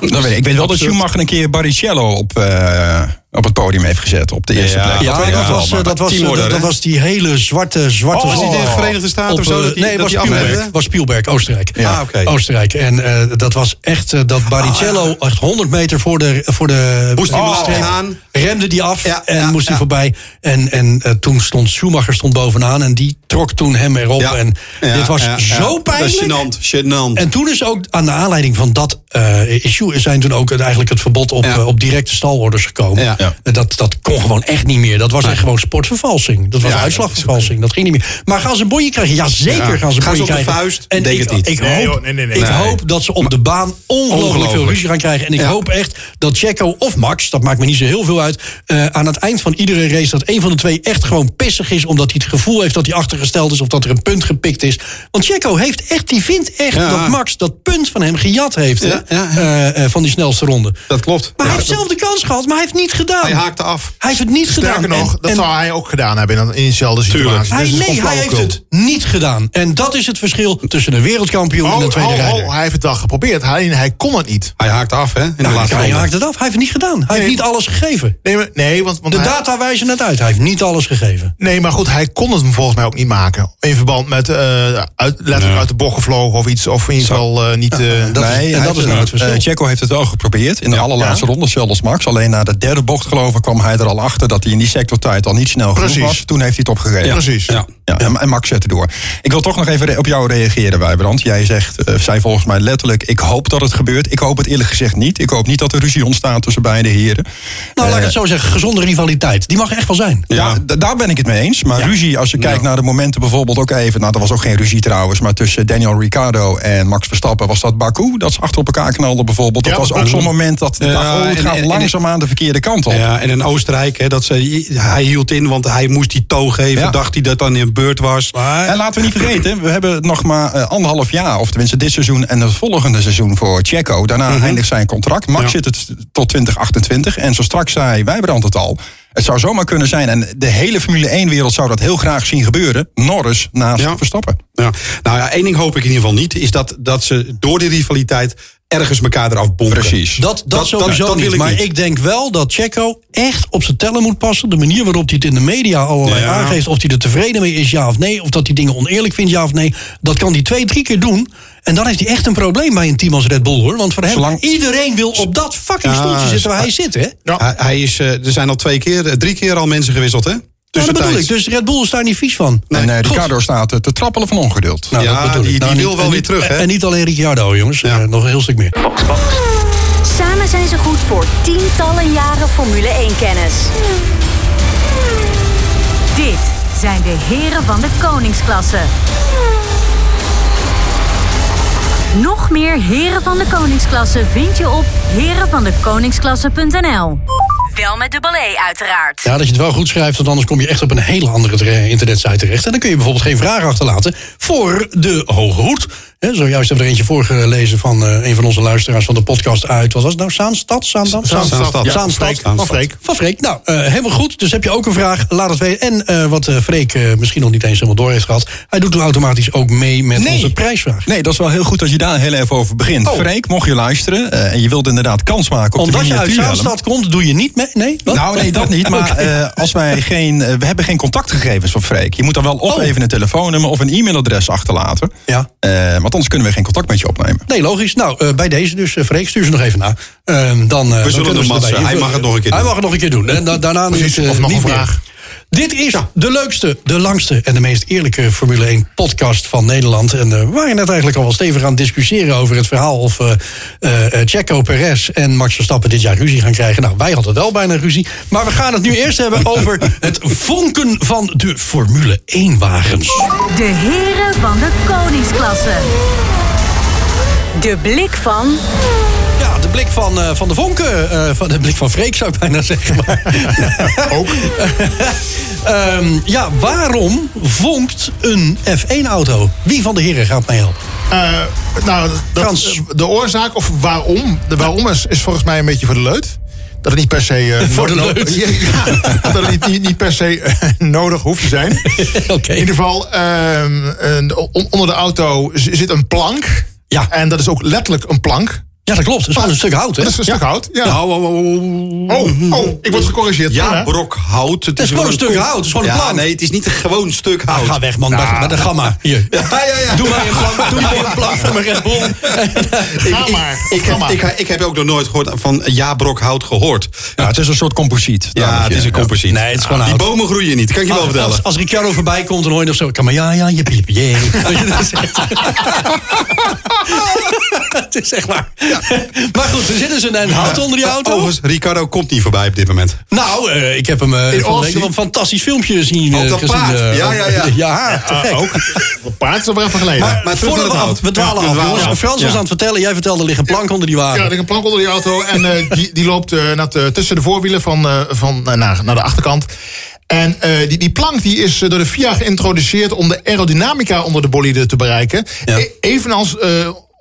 Dat weet ik. ik weet wel dat Schumacher een keer Barrichello op, eh, op het podium heeft gezet. Op de eerste Ja, plek. Ja, dat, was, eh, dat, was, teamorder, dat, was die hele zwarte, zwarte... Oh, was niet in de Verenigde Staten op, of zo eh, dat die- nee, dat was die Spielberg. was Spielberg, Oostenrijk. Ja. Ah, oké. Oostenrijk. En eh, dat was echt eh, dat Barrichello echt 100 meter voor de, voor de Moest hij oh, gaan. remde die af Ja, en ja, moest hij ja. voorbij. En, en eh, toen stond Schumacher stond bovenaan en die trok toen hem erop. Ja. En Ja, dit was zo pijnlijk. gênant. En toen is ook aan de aanleiding van dat eh, issue zijn toen ook het- eigenlijk het verbod op, Ja. eh, op directe stalorders gekomen. Ja. Ja. En Dat, dat kon gewoon echt niet meer. Dat was echt gewoon sportvervalsing. Dat was Ja, uitslagvervalsing. Dat ging niet meer. Maar gaan ze een bonje krijgen? Ja, zeker Ja. gaan ze een Gaan ze op de krijgen. vuist? En Denk ik, het niet. Ik, hoop, nee, nee, nee. ik Nee. hoop dat ze op de baan ongelooflijk veel ruzie gaan krijgen. En ik Ja. hoop echt dat Checo of Max, dat maakt me niet zo heel veel uit... eh, aan het eind van iedere race dat een van de twee echt gewoon pissig is... omdat hij het gevoel heeft dat hij achtergesteld is... of dat er een punt gepikt is. Want Checo heeft echt, die vindt echt Ja. dat Max dat punt van hem gejat heeft... hè, Ja, ja, eh, eh, van die snelste ronde. Dat klopt. Maar Ja, hij heeft dat- zelf de kans gehad, maar hij heeft niet gedaan. Hij haakte af. Hij heeft het niet gedaan. Sterker nog, En- dat en zou hij ook gedaan hebben in, in Tuurlijk. situatie. hij, nee, hij heeft het niet gedaan. En dat is het verschil tussen een wereldkampioen en Oh, een tweede oh, rijder. oh, hij heeft het al geprobeerd. Hij, hij kon het niet. Hij haakte af, hè? In de laatste hij ronde. haakt het af. Hij heeft het niet gedaan. Hij heeft niet alles gegeven. Nee, maar, nee, want, want De hij- data wijzen het uit. Hij heeft niet alles gegeven. Nee, maar goed, hij kon het hem volgens mij ook niet maken. In verband met eh, uit, letterlijk uit de bocht gevlogen of iets. Of in ieder geval niet... eh, dat nee, dat heeft is nou het verschil. eh, Checo heeft het wel geprobeerd. In de allerlaatste ronde, zelfs als Max. Alleen na de derde bocht, geloof ik, kwam hij er al achter... dat hij in die sectortijd al niet snel genoeg Precies. was. Toen heeft hij het opgegeven. Ja, precies. Ja. Ja, en, en Max zette door. Ik wil toch nog even op jou reageren, Wijbrand. Jij zegt, eh, zei volgens mij letterlijk... ik hoop dat het gebeurt. Ik hoop het eerlijk gezegd niet. Ik hoop niet dat er ruzie ontstaat tussen beide heren. Nou, laat ik Eh, het zo zeggen. Gezonde rivaliteit. Die mag echt wel zijn. Ja, daar ben ik het mee eens. Maar Ja. ruzie, als je kijkt naar de momenten bijvoorbeeld ook even... nou, er was ook geen ruzie trouwens... maar tussen Daniel Ricciardo en Max Verstappen was dat Baku. Dat ze achter op elkaar knalden bijvoorbeeld. Dat Ja, was ook zo'n moment dat Ja, dacht, oh, het en- gaat en- en- langzaamaan de verkeerde kant op. Ja, en in Oostenrijk, hè, dat ze, hij hield in, want hij moest die toog geven. Ja. Dacht hij dat dan in beurt was. En laten we niet vergeten, we hebben nog maar eh, anderhalf jaar... of tenminste dit seizoen en het volgende seizoen voor Checo. Daarna eindigt zijn contract. Max Ja. zit het tot 2028. En zo straks zei Wijbrand het al... Het zou zomaar kunnen zijn, en de hele Formule 1-wereld zou dat heel graag zien gebeuren. Norris naast Ja. Verstappen. Ja. Nou ja, één ding hoop ik in ieder geval niet. Is dat, dat ze door die rivaliteit ergens elkaar eraf bonken. Precies. Dat, dat, sowieso dat niet. wil ik maar niet. ik denk wel dat Checo echt op zijn tellen moet passen. De manier waarop hij het in de media allerlei Ja. aangeeft. Of hij er tevreden mee is, ja of nee. Of dat hij dingen oneerlijk vindt, ja of nee. Dat kan hij twee, drie keer doen. En dan heeft hij echt een probleem bij een team als Red Bull, hoor. Want voor hem, Zolang- iedereen wil op dat fucking Ja, stoeltje zitten waar hij zit, hè? Ja. Hij, hij is, eh, er zijn al twee keer, eh, drie keer al mensen gewisseld, hè? Ja, dat bedoel ik. Dus Red Bull is daar niet vies van. en eh, Goed. Ricardo staat eh, te trappelen van ongeduld. Nou, Ja, dat bedoel die- niet- wil wel weer terug, hè? En niet alleen Ricciardo, jongens. Ja. Eh, nog een heel stuk meer. Samen zijn ze goed voor tientallen jaren Formule 1-kennis. Dit zijn de heren van de koningsklasse. Nog meer heren van de koningsklasse vind je op herenvandekoningsklasse.nl. Wel met dubbel E uiteraard. Ja, dat je het wel goed schrijft, want anders kom je echt op een hele andere internetsite terecht. En dan kun je bijvoorbeeld geen vragen achterlaten voor de Hoge Hoed. Hè, zojuist hebben we er eentje voorgelezen van eh, een van onze luisteraars van de podcast uit. Wat was het nou? Zaanstad? Zaandam? Zaanstad, Zaanstad. ja. Zaanstad. Van Freek. Van Freek. Nou, eh, helemaal goed. Dus heb je ook een vraag, laat het weten. En eh, wat Freek misschien nog niet eens helemaal door heeft gehad. Hij doet toen automatisch ook mee met Nee. onze prijsvraag. Nee, dat is wel heel goed dat je daar heel even over begint. Oh. Freek, mocht je luisteren en je wilt inderdaad kans maken op Omdat je uit. Zaanstad komt, doe je niet mee? Nee? Wat? Nou, nee, dat niet. Maar als wij geen, we hebben geen contactgegevens van Freek. Je moet dan wel of Oh. even een telefoonnummer of een e-mailadres achterlaten. Ja. Want anders kunnen we geen contact met je opnemen. Nee, logisch. Nou, eh, bij deze dus, eh, Freek, stuur ze nog even na. Ehm, dan, eh, dan zullen kunnen hem ze matsen. erbij. Hij mag het nog een keer Hij doen. mag het nog een keer doen. En da- daarna Precies, eh, of nog een meer. Dit is de leukste, de langste en de meest eerlijke Formule 1 podcast van Nederland. En eh, we waren net eigenlijk al wel stevig aan het discussiëren over het verhaal of eh eh, eh, Checo Perez en Max Verstappen dit jaar ruzie gaan krijgen. Nou, wij hadden wel bijna ruzie. Maar we gaan het nu eerst hebben over het vonken van de Formule 1 wagens. De heren van de koningsklasse. De blik van blik van, eh, van de vonken. eh, van de blik van Freek zou ik bijna zeggen. Maar, Ook. Ehm, ja, waarom vonkt een F1-auto? Wie van de heren gaat mij helpen? Eh, nou, dat- de oorzaak of waarom, de waarom is, is volgens mij een beetje voor de leut. Dat het niet per se... Voor de no-. Ja, ja, dat het niet, niet, per se nodig hoeft te zijn. In ieder geval, ehm, onder de auto zit een plank. Ja. En dat is ook letterlijk een plank. Ja, dat klopt. Dat is gewoon een stuk hout, hè? Dat is een stuk hout. Ja. Nou, oh, oh, ik word gecorrigeerd. Ja, brok hout. Het is gewoon een stuk hout, het is gewoon een ja, plank. Nee, het is niet een gewoon stuk Ah, hout. ga weg, man. Met- een gamma. Hier. Ja, ja, ja. Doe mij een plank, doe mij een plank voor mijn Red Bull. Ga maar. Ik heb, maar. ik, ik heb ook nog nooit gehoord van ja, brok hout gehoord. Ja, het is een soort composiet. Ja, het is een composiet. Nee, het is gewoon Die hout. bomen groeien niet, kan ik je wel vertellen. als, Ricciardo voorbij komt, dan hoor je nog zo... Kan maar ja, ja, je, echt- Het is echt waar. Maar goed, er zit dus een hout onder die auto. Overigens, Ricardo komt niet voorbij op dit moment. Nou, eh, ik heb hem van week Austin? nog een fantastisch filmpje zien. Op eh, dat gezien, paard. eh, Ja, ja, ja. Ja, te Ah, gek. ook. Een paard is wel even geleden. Maar, Maar terug voordat naar we, het hout. we dwalen Ja, af, we dwalen jongens. af. Frans was aan het vertellen. Jij vertelde, er ligt een plank onder die wagen. Ja, er ligt een plank onder die auto en eh, die, die loopt eh, tussen de voorwielen van, eh, van, naar, naar de achterkant. En eh, die, die plank die is door de FIA geïntroduceerd om de aerodynamica onder de bolide te bereiken. Ja. E- evenals eh,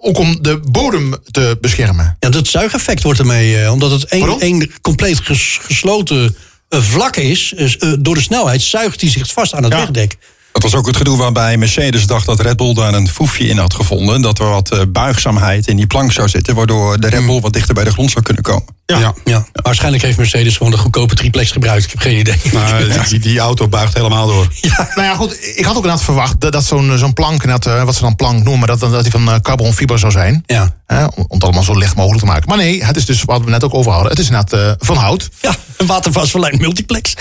ook om de bodem te beschermen. Ja, dat zuigeffect wordt ermee, eh, omdat het één, compleet ges- gesloten eh, vlak is. eh, door de snelheid zuigt hij zich vast aan het Ja. wegdek. Dat was ook het gedoe waarbij Mercedes dacht dat Red Bull daar een foefje in had gevonden. Dat er wat eh, buigzaamheid in die plank zou zitten. Waardoor de Red Bull wat dichter bij de grond zou kunnen komen. Ja. Ja. Waarschijnlijk heeft Mercedes gewoon de goedkope triplex gebruikt. Ik heb geen idee. Maar die, die, die auto buigt helemaal door. Nou ja, goed, ik had ook inderdaad verwacht dat, dat zo'n zo'n plank, inderdaad, eh, wat ze dan plank noemen, dat, dat die van eh, carbonfiber zou zijn. Ja. Hè, om, om het allemaal zo licht mogelijk te maken. Maar nee, het is dus wat we net ook over hadden. Het is inderdaad eh, van hout. Ja, een watervastverlijnd multiplex.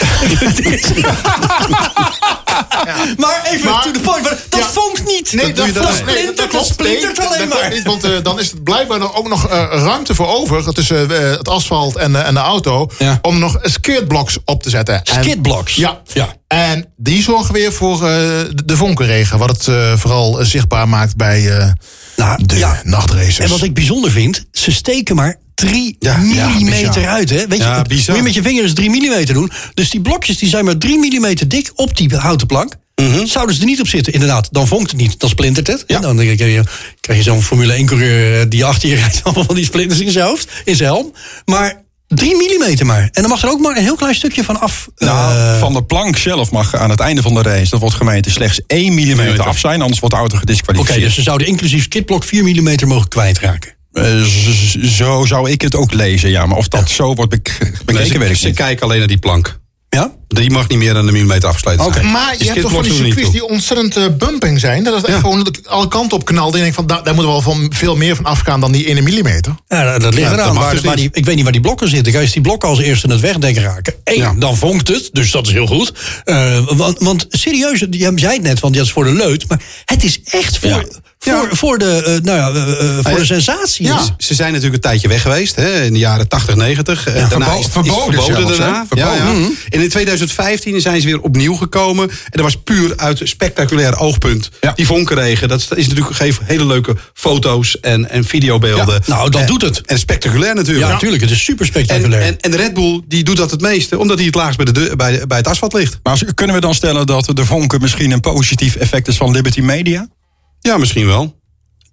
Maar even Maar- to the point. maar Dat Ja. vonkt niet. Nee, dat, dat, dat, dat, nee, splintert, dat klopt. splintert Nee, alleen maar. Niet, want eh, dan is het blijkbaar nog ook nog eh, ruimte voor over tussen eh, het asfalt en, en de auto. Ja. Om nog skidblocks op te zetten. En- Skidblocks? Ja. Ja. En die zorgen weer voor eh, de, vonkenregen. Wat het eh, vooral zichtbaar maakt bij eh, Nou, de ja. nachtraces. En wat ik bijzonder vind, ze steken maar 3 Ja, millimeter uit. Hè? Weet je, moet je met je vingers 3 millimeter doen. Dus die blokjes die zijn maar 3 millimeter dik op die houten plank. Zouden ze er niet op zitten, inderdaad, dan vonkt het niet. Dan splintert het. Ja. Dan krijg je, krijg je zo'n Formule 1-coureur die achter je rijdt... allemaal van die splinters in zijn hoofd, in zijn helm. Maar 3 millimeter maar. En dan mag er ook maar een heel klein stukje van af. Nou, eh, van de plank zelf mag aan het einde van de race, dat wordt gemeten, slechts 1 mm af zijn. Anders wordt de auto Oké, gedisqualificeerd. dus ze zouden inclusief skidblok 4 millimeter mogen kwijtraken. Eh, z- zo zou ik het ook lezen, ja. Maar of dat zo wordt bek- bekeken, Nee, ze, weet ik ze niet. kijken alleen naar die plank. Ja? Die mag niet meer dan een millimeter zijn. Maar je hebt toch van die circuits die ontzettend eh, bumping zijn. Dat is echt Ja. gewoon dat ik alle kanten op knal. Dan denk ik van, daar, daar moeten we wel van veel meer van afgaan dan die 1 millimeter. Ja, dat, dat ligt Ja, eraan. waar, dus waar niet. die, ik weet niet waar die blokken zitten. Als die blokken als eerste in het wegdek raken. Eén, Ja. dan vonkt het. Dus dat is heel goed. Eh, want, want serieus, jij zei het net, want dat is voor de leut. Maar het is echt voor, Ja. voor, voor, de, eh, nou ja, eh, eh, voor ja. de sensatie. Ja, ze zijn natuurlijk een tijdje weg geweest, hè, in de jaren 80, 90. Eh, daarna verbo- is, is verboden zelfs, hè? daarna. Verboden. Ja, ja. En in 2015 zijn ze weer opnieuw gekomen. En dat was puur uit spectaculair oogpunt. Ja. Die vonkenregen, dat is natuurlijk geeft hele leuke foto's en, en videobeelden. Ja, nou, dat En- doet het. En spectaculair natuurlijk. Ja, natuurlijk. Het is super En, spectaculair. en, en de Red Bull die doet dat het meeste, omdat hij het laagst bij, de, bij, bij het asfalt ligt. Maar kunnen we dan stellen dat de vonken misschien een positief effect is van Liberty Media? Ja, misschien wel.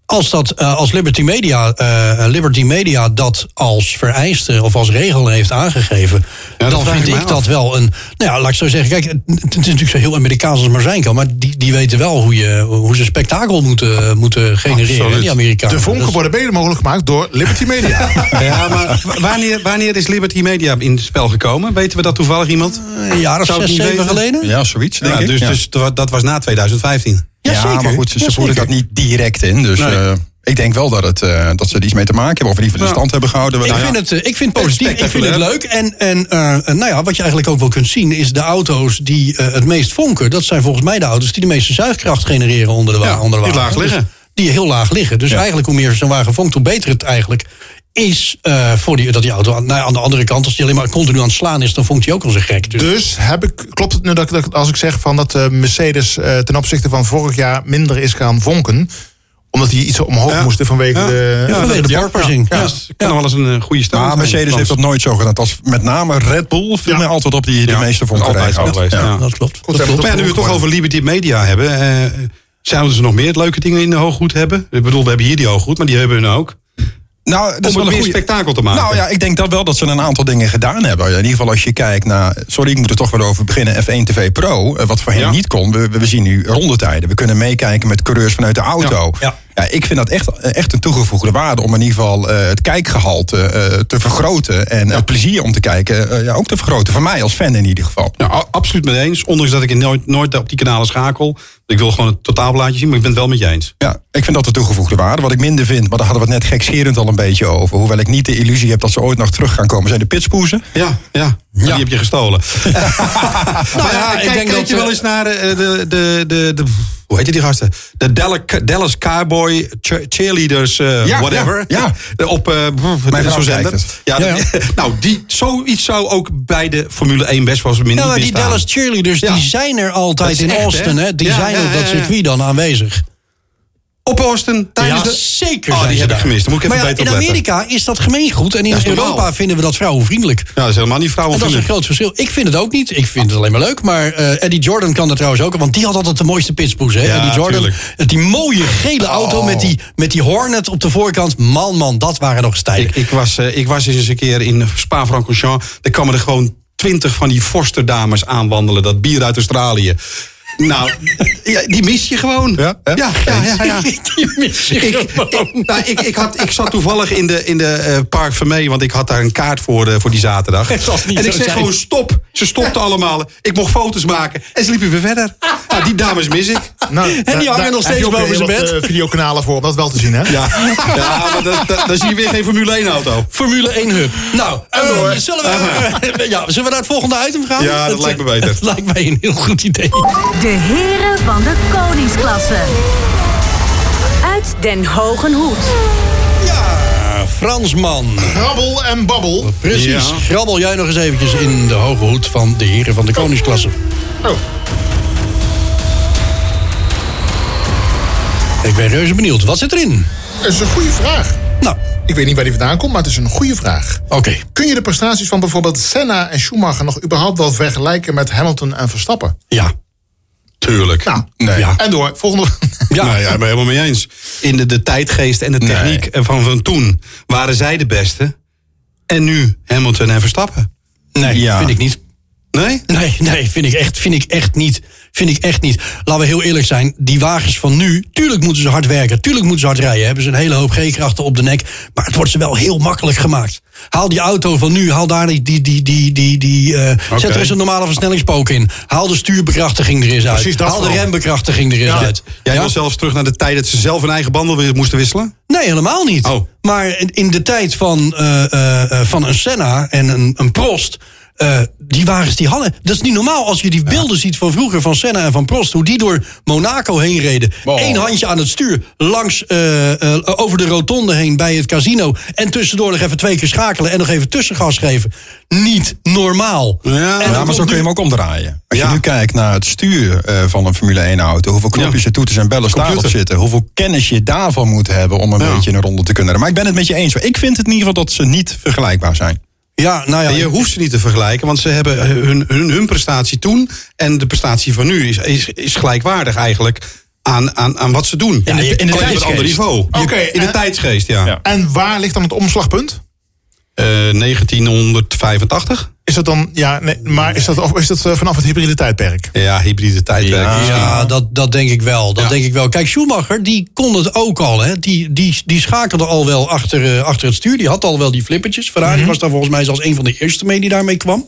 als, dat, eh, als Liberty, Media, eh, Liberty Media dat als vereiste of als regel heeft aangegeven, dan vind ik dat wel een. Nou ja, laat ik zo zeggen. Kijk, het, is natuurlijk zo heel Amerikaans als maar zijn kan, maar die, die weten wel hoe, je, hoe ze spektakel moeten, moeten genereren, Absoluut. die Amerikanen. De vonken worden mede mogelijk gemaakt door Liberty Media. Ja, maar wanneer, wanneer is Liberty Media in het spel gekomen? Weten we dat toevallig iemand? een jaar of zes, zeven geleden? Ja, zoiets, denk Ja, ik. dus, Ja. dus dat dat was na 2015. Ja, Ja, zeker. maar goed, ze, Ja, voeren dat niet direct in. Dus Nee. eh, ik denk wel dat, het, eh, dat ze er iets mee te maken hebben. Of in ieder geval stand hebben gehouden. Ik Nou vind, het, eh, ik vind het positief, ik vind het leuk. En, en nou ja, wat je eigenlijk ook wel kunt zien... is de auto's die het meest vonken... dat zijn volgens mij de auto's die de meeste zuigkracht genereren onder de, wa onder de die laag liggen. Dus die heel laag liggen. Dus eigenlijk hoe meer zo'n wagen vonkt, hoe beter het eigenlijk is... eh, voor die, dat die auto, nou, ja, aan de andere kant, als die alleen maar continu aan het slaan is... dan vonkt hij ook al zo gek. Dus, Dus heb ik, klopt het nu dat, dat als ik zeg van dat eh, Mercedes eh, ten opzichte van vorig jaar minder is gaan vonken? Omdat die iets omhoog Ja. moesten vanwege Ja. de... ja, vanwege de ja, porpoising. Ja, Ja. dus kan nog wel eens een goede Maar zijn. Mercedes heeft dat nooit zo gedaan. Dat was met name Red Bull viel Ja. mij altijd op die de Ja, meeste dat vonken altijd ja. dat klopt. Dat hebben klopt. Maar ja, nu we het toch over Liberty Media hebben... eh, zouden ze nog meer leuke dingen in de hooggoed hebben? Ik bedoel, we hebben hier die hooggoed, maar die hebben hun ook. Nou, dat is Om wel het een goede spektakel te maken. Nou ja, ik denk dat wel dat ze een aantal dingen gedaan hebben. In ieder geval als je kijkt naar... Sorry, ik moet er toch weer over beginnen. F1 TV Pro, eh, wat voorheen Ja. niet kon. We, we zien nu rondetijden. We kunnen meekijken met coureurs vanuit de auto. Ja. Ja, ik vind dat echt, echt een toegevoegde waarde... om in ieder geval eh, het kijkgehalte eh, te vergroten... en het plezier om te kijken eh, ja, ook te vergroten. Voor mij als fan in ieder geval. Nou, absoluut mee eens. Ondanks dat ik nooit, nooit op die kanalen schakel. Ik wil gewoon het totaalblaadje zien, maar ik ben het wel met je eens. Ja, ik vind dat de toegevoegde waarde. Wat ik minder vind, maar daar hadden we het net gekscherend al een beetje over. Hoewel ik niet de illusie heb dat ze ooit nog terug gaan komen... zijn de pitspoezen. Ja, ja. Die heb je gestolen. nou ja, ik kijk, denk kijk dat, je wel eh, eens naar de, de, de, de, de- hoe heet die gasten? De Dallas, Cowboy cheer- Cheerleaders, eh, Ja, whatever. ja, Op eh, Mijn vrouw zo'n zender. Ja, Ja, nou, die, zoiets zou ook bij de Formule 1 best wel eens minder Ja, maar die. Dallas cheerleaders Ja. die zijn er altijd in echt, Austin. hè? Die Ja, zijn ja, op dat circuit dan aanwezig. Op Austin, tijdens Ja, de... zeker Oh, die heb ik gemist. Dan moet ik even maar ja, beter in opletten. Amerika is dat gemeengoed. En in Dat Europa normaal. vinden we dat vrouwenvriendelijk. Ja, dat is helemaal niet En dat is een vrouwenvriendelijk. groot verschil. Ik vind het ook niet. Ik vind het alleen maar leuk. Maar eh, Eddie Jordan kan dat trouwens ook. Want die had altijd de mooiste pitspoes. Hè? Ja, Eddie Jordan. tuurlijk. Die mooie gele auto. Met die, met die Hornet op de voorkant. Man, man, dat waren nog eens tijden. Ik, ik, was, eh, ik was eens een keer in Spa-Francorchamps. Daar kwamen er gewoon twintig van die Forster-dames aanwandelen. Dat bier uit Australië. Nou, ja, die mis je gewoon. Ja, ja, ja, ja, ja. Die mis je Ik, gewoon. ik, nou, ik, ik, had, ik zat toevallig in de, in de eh, Park Vermee, want ik had daar een kaart voor, eh, voor die zaterdag. En ik zeg zijn. gewoon stop. Ze stopten allemaal. Ik mocht foto's maken en ze liepen weer verder. Nou, die dames mis ik. Nou, die daar- hangen nog heb steeds je ook boven zijn wat, bed. eh, videokanalen voor om dat wel te zien, hè? Ja, ja maar dan- zie je weer geen Formule 1 auto. Formule 1 hub. Nou, eh, zullen, we, ja, zullen we naar het volgende item gaan? Ja, dat Het, lijkt me beter. Het lijkt mij een heel goed idee. De heren van de koningsklasse. Uit Den Hogen Hoed. Ja, Fransman. Grabbel en babbel. Precies. Ja. Grabbel jij nog eens eventjes in de hoge hoed van de heren van de koningsklasse. Oh. Ik ben reuze benieuwd. Wat zit erin? Dat is een goede vraag. Nou, Ik weet niet waar die vandaan komt, maar het is een goede vraag. oké. Kun je de prestaties van bijvoorbeeld Senna en Schumacher nog überhaupt wel vergelijken met Hamilton en Verstappen? Ja. Tuurlijk. Nou, Nee. Ja. en door. Volgende. Ja, nou, ja ik ben helemaal mee eens. In de, de tijdgeest en de techniek van, van toen waren zij de beste. En nu Hamilton en Verstappen. Nee, Ja. vind ik niet. Nee? Nee, nee, vind ik echt, vind ik echt niet. Vind ik echt niet. Laten we heel eerlijk zijn. Die wagens van nu, tuurlijk moeten ze hard werken. Tuurlijk moeten ze hard rijden. Hebben ze een hele hoop G-krachten op de nek. Maar het wordt ze wel heel makkelijk gemaakt. Haal die auto van nu. Haal daar die, die, die, die, die, die eh, zet er eens een normale versnellingspook in. Haal de stuurbekrachtiging er eens uit. Haal de rembekrachtiging er eens uit. Jij Ja? wil zelfs terug naar de tijd dat ze zelf hun eigen banden weer moesten wisselen? Nee, helemaal niet. Oh. Maar in- de tijd van, eh, eh, van een Senna en een, een Prost... eh, die wagens die hadden... Dat is niet normaal als je die beelden ziet van vroeger van Senna en van Prost. Hoe die door Monaco heen reden. Eén handje aan het stuur. Langs, eh, eh, over de rotonde heen bij het casino. En tussendoor nog even twee keer schakelen. En nog even tussengas geven. Niet normaal. Ja, En Ja, maar zo kun je hem ook omdraaien. Als Ja. je nu kijkt naar het stuur van een Formule 1 auto, hoeveel knopjes en toeters en bellen daarop Computer. zitten, hoeveel kennis je daarvan moet hebben om een beetje een ronde te kunnen. Maar ik ben het met je eens. Ik vind het in ieder geval dat ze niet vergelijkbaar zijn. Ja, nou ja. En je hoeft ze niet te vergelijken, want ze hebben hun, hun, hun prestatie toen en de prestatie van nu is, is, is gelijkwaardig eigenlijk aan, aan, aan wat ze doen. In de- je- in de tijdsgeest. ander niveau. Oké, in de en- tijdsgeest, ja. Ja. En waar ligt dan het omslagpunt? Eh, 1985. Is dat dan, ja, nee, maar is dat, of is dat eh, vanaf het hybride tijdperk? Ja, hybride tijdperk. Ja. dat, dat denk ik wel. Dat Ja. denk ik wel. Kijk, Schumacher, die kon het ook al. Hè. Die, die, die schakelde al wel achter, eh, achter het stuur. Die had al wel die flippertjes. Ferrari was daar volgens mij zelfs een van de eerste mee die daarmee kwam.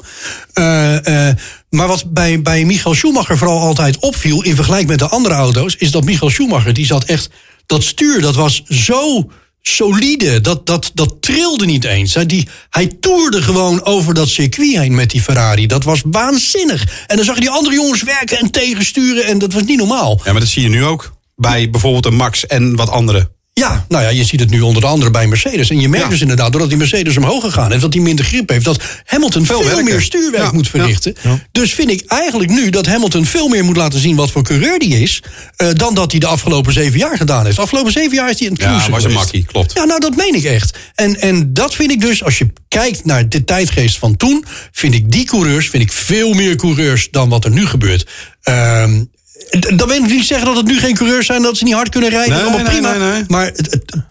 Eh, eh, maar wat bij, bij Michael Schumacher vooral altijd opviel... in vergelijking met de andere auto's... is dat Michael Schumacher, die zat echt... dat stuur, dat was zo solide. Dat, dat, dat trilde niet eens. Hij, die, hij toerde gewoon over dat circuit heen met die Ferrari. Dat was waanzinnig. En dan zag je die andere jongens werken en tegensturen. En dat was niet normaal. Ja, maar dat zie je nu ook. Bij bijvoorbeeld een Max en wat andere. Ja, nou ja, je ziet het nu onder andere bij Mercedes. En je merkt Ja. dus inderdaad, doordat die Mercedes omhoog gegaan heeft... dat hij minder grip heeft, dat Hamilton veel, meer stuurwerk Ja, moet ja. verrichten. Dus vind ik eigenlijk nu dat Hamilton veel meer moet laten zien... wat voor coureur die is, eh, dan dat hij de afgelopen zeven jaar gedaan heeft. De afgelopen zeven jaar is hij een Ja, cruisen was een makkie, klopt. Ja, nou dat meen ik echt. En, en dat vind ik dus, als je kijkt naar de tijdgeest van toen... vind ik die coureurs, vind ik veel meer coureurs dan wat er nu gebeurt. Ehm dan wil ik niet zeggen dat het nu geen coureurs zijn... dat ze niet hard kunnen rijden, Nee, allemaal nee, prima. nee. Maar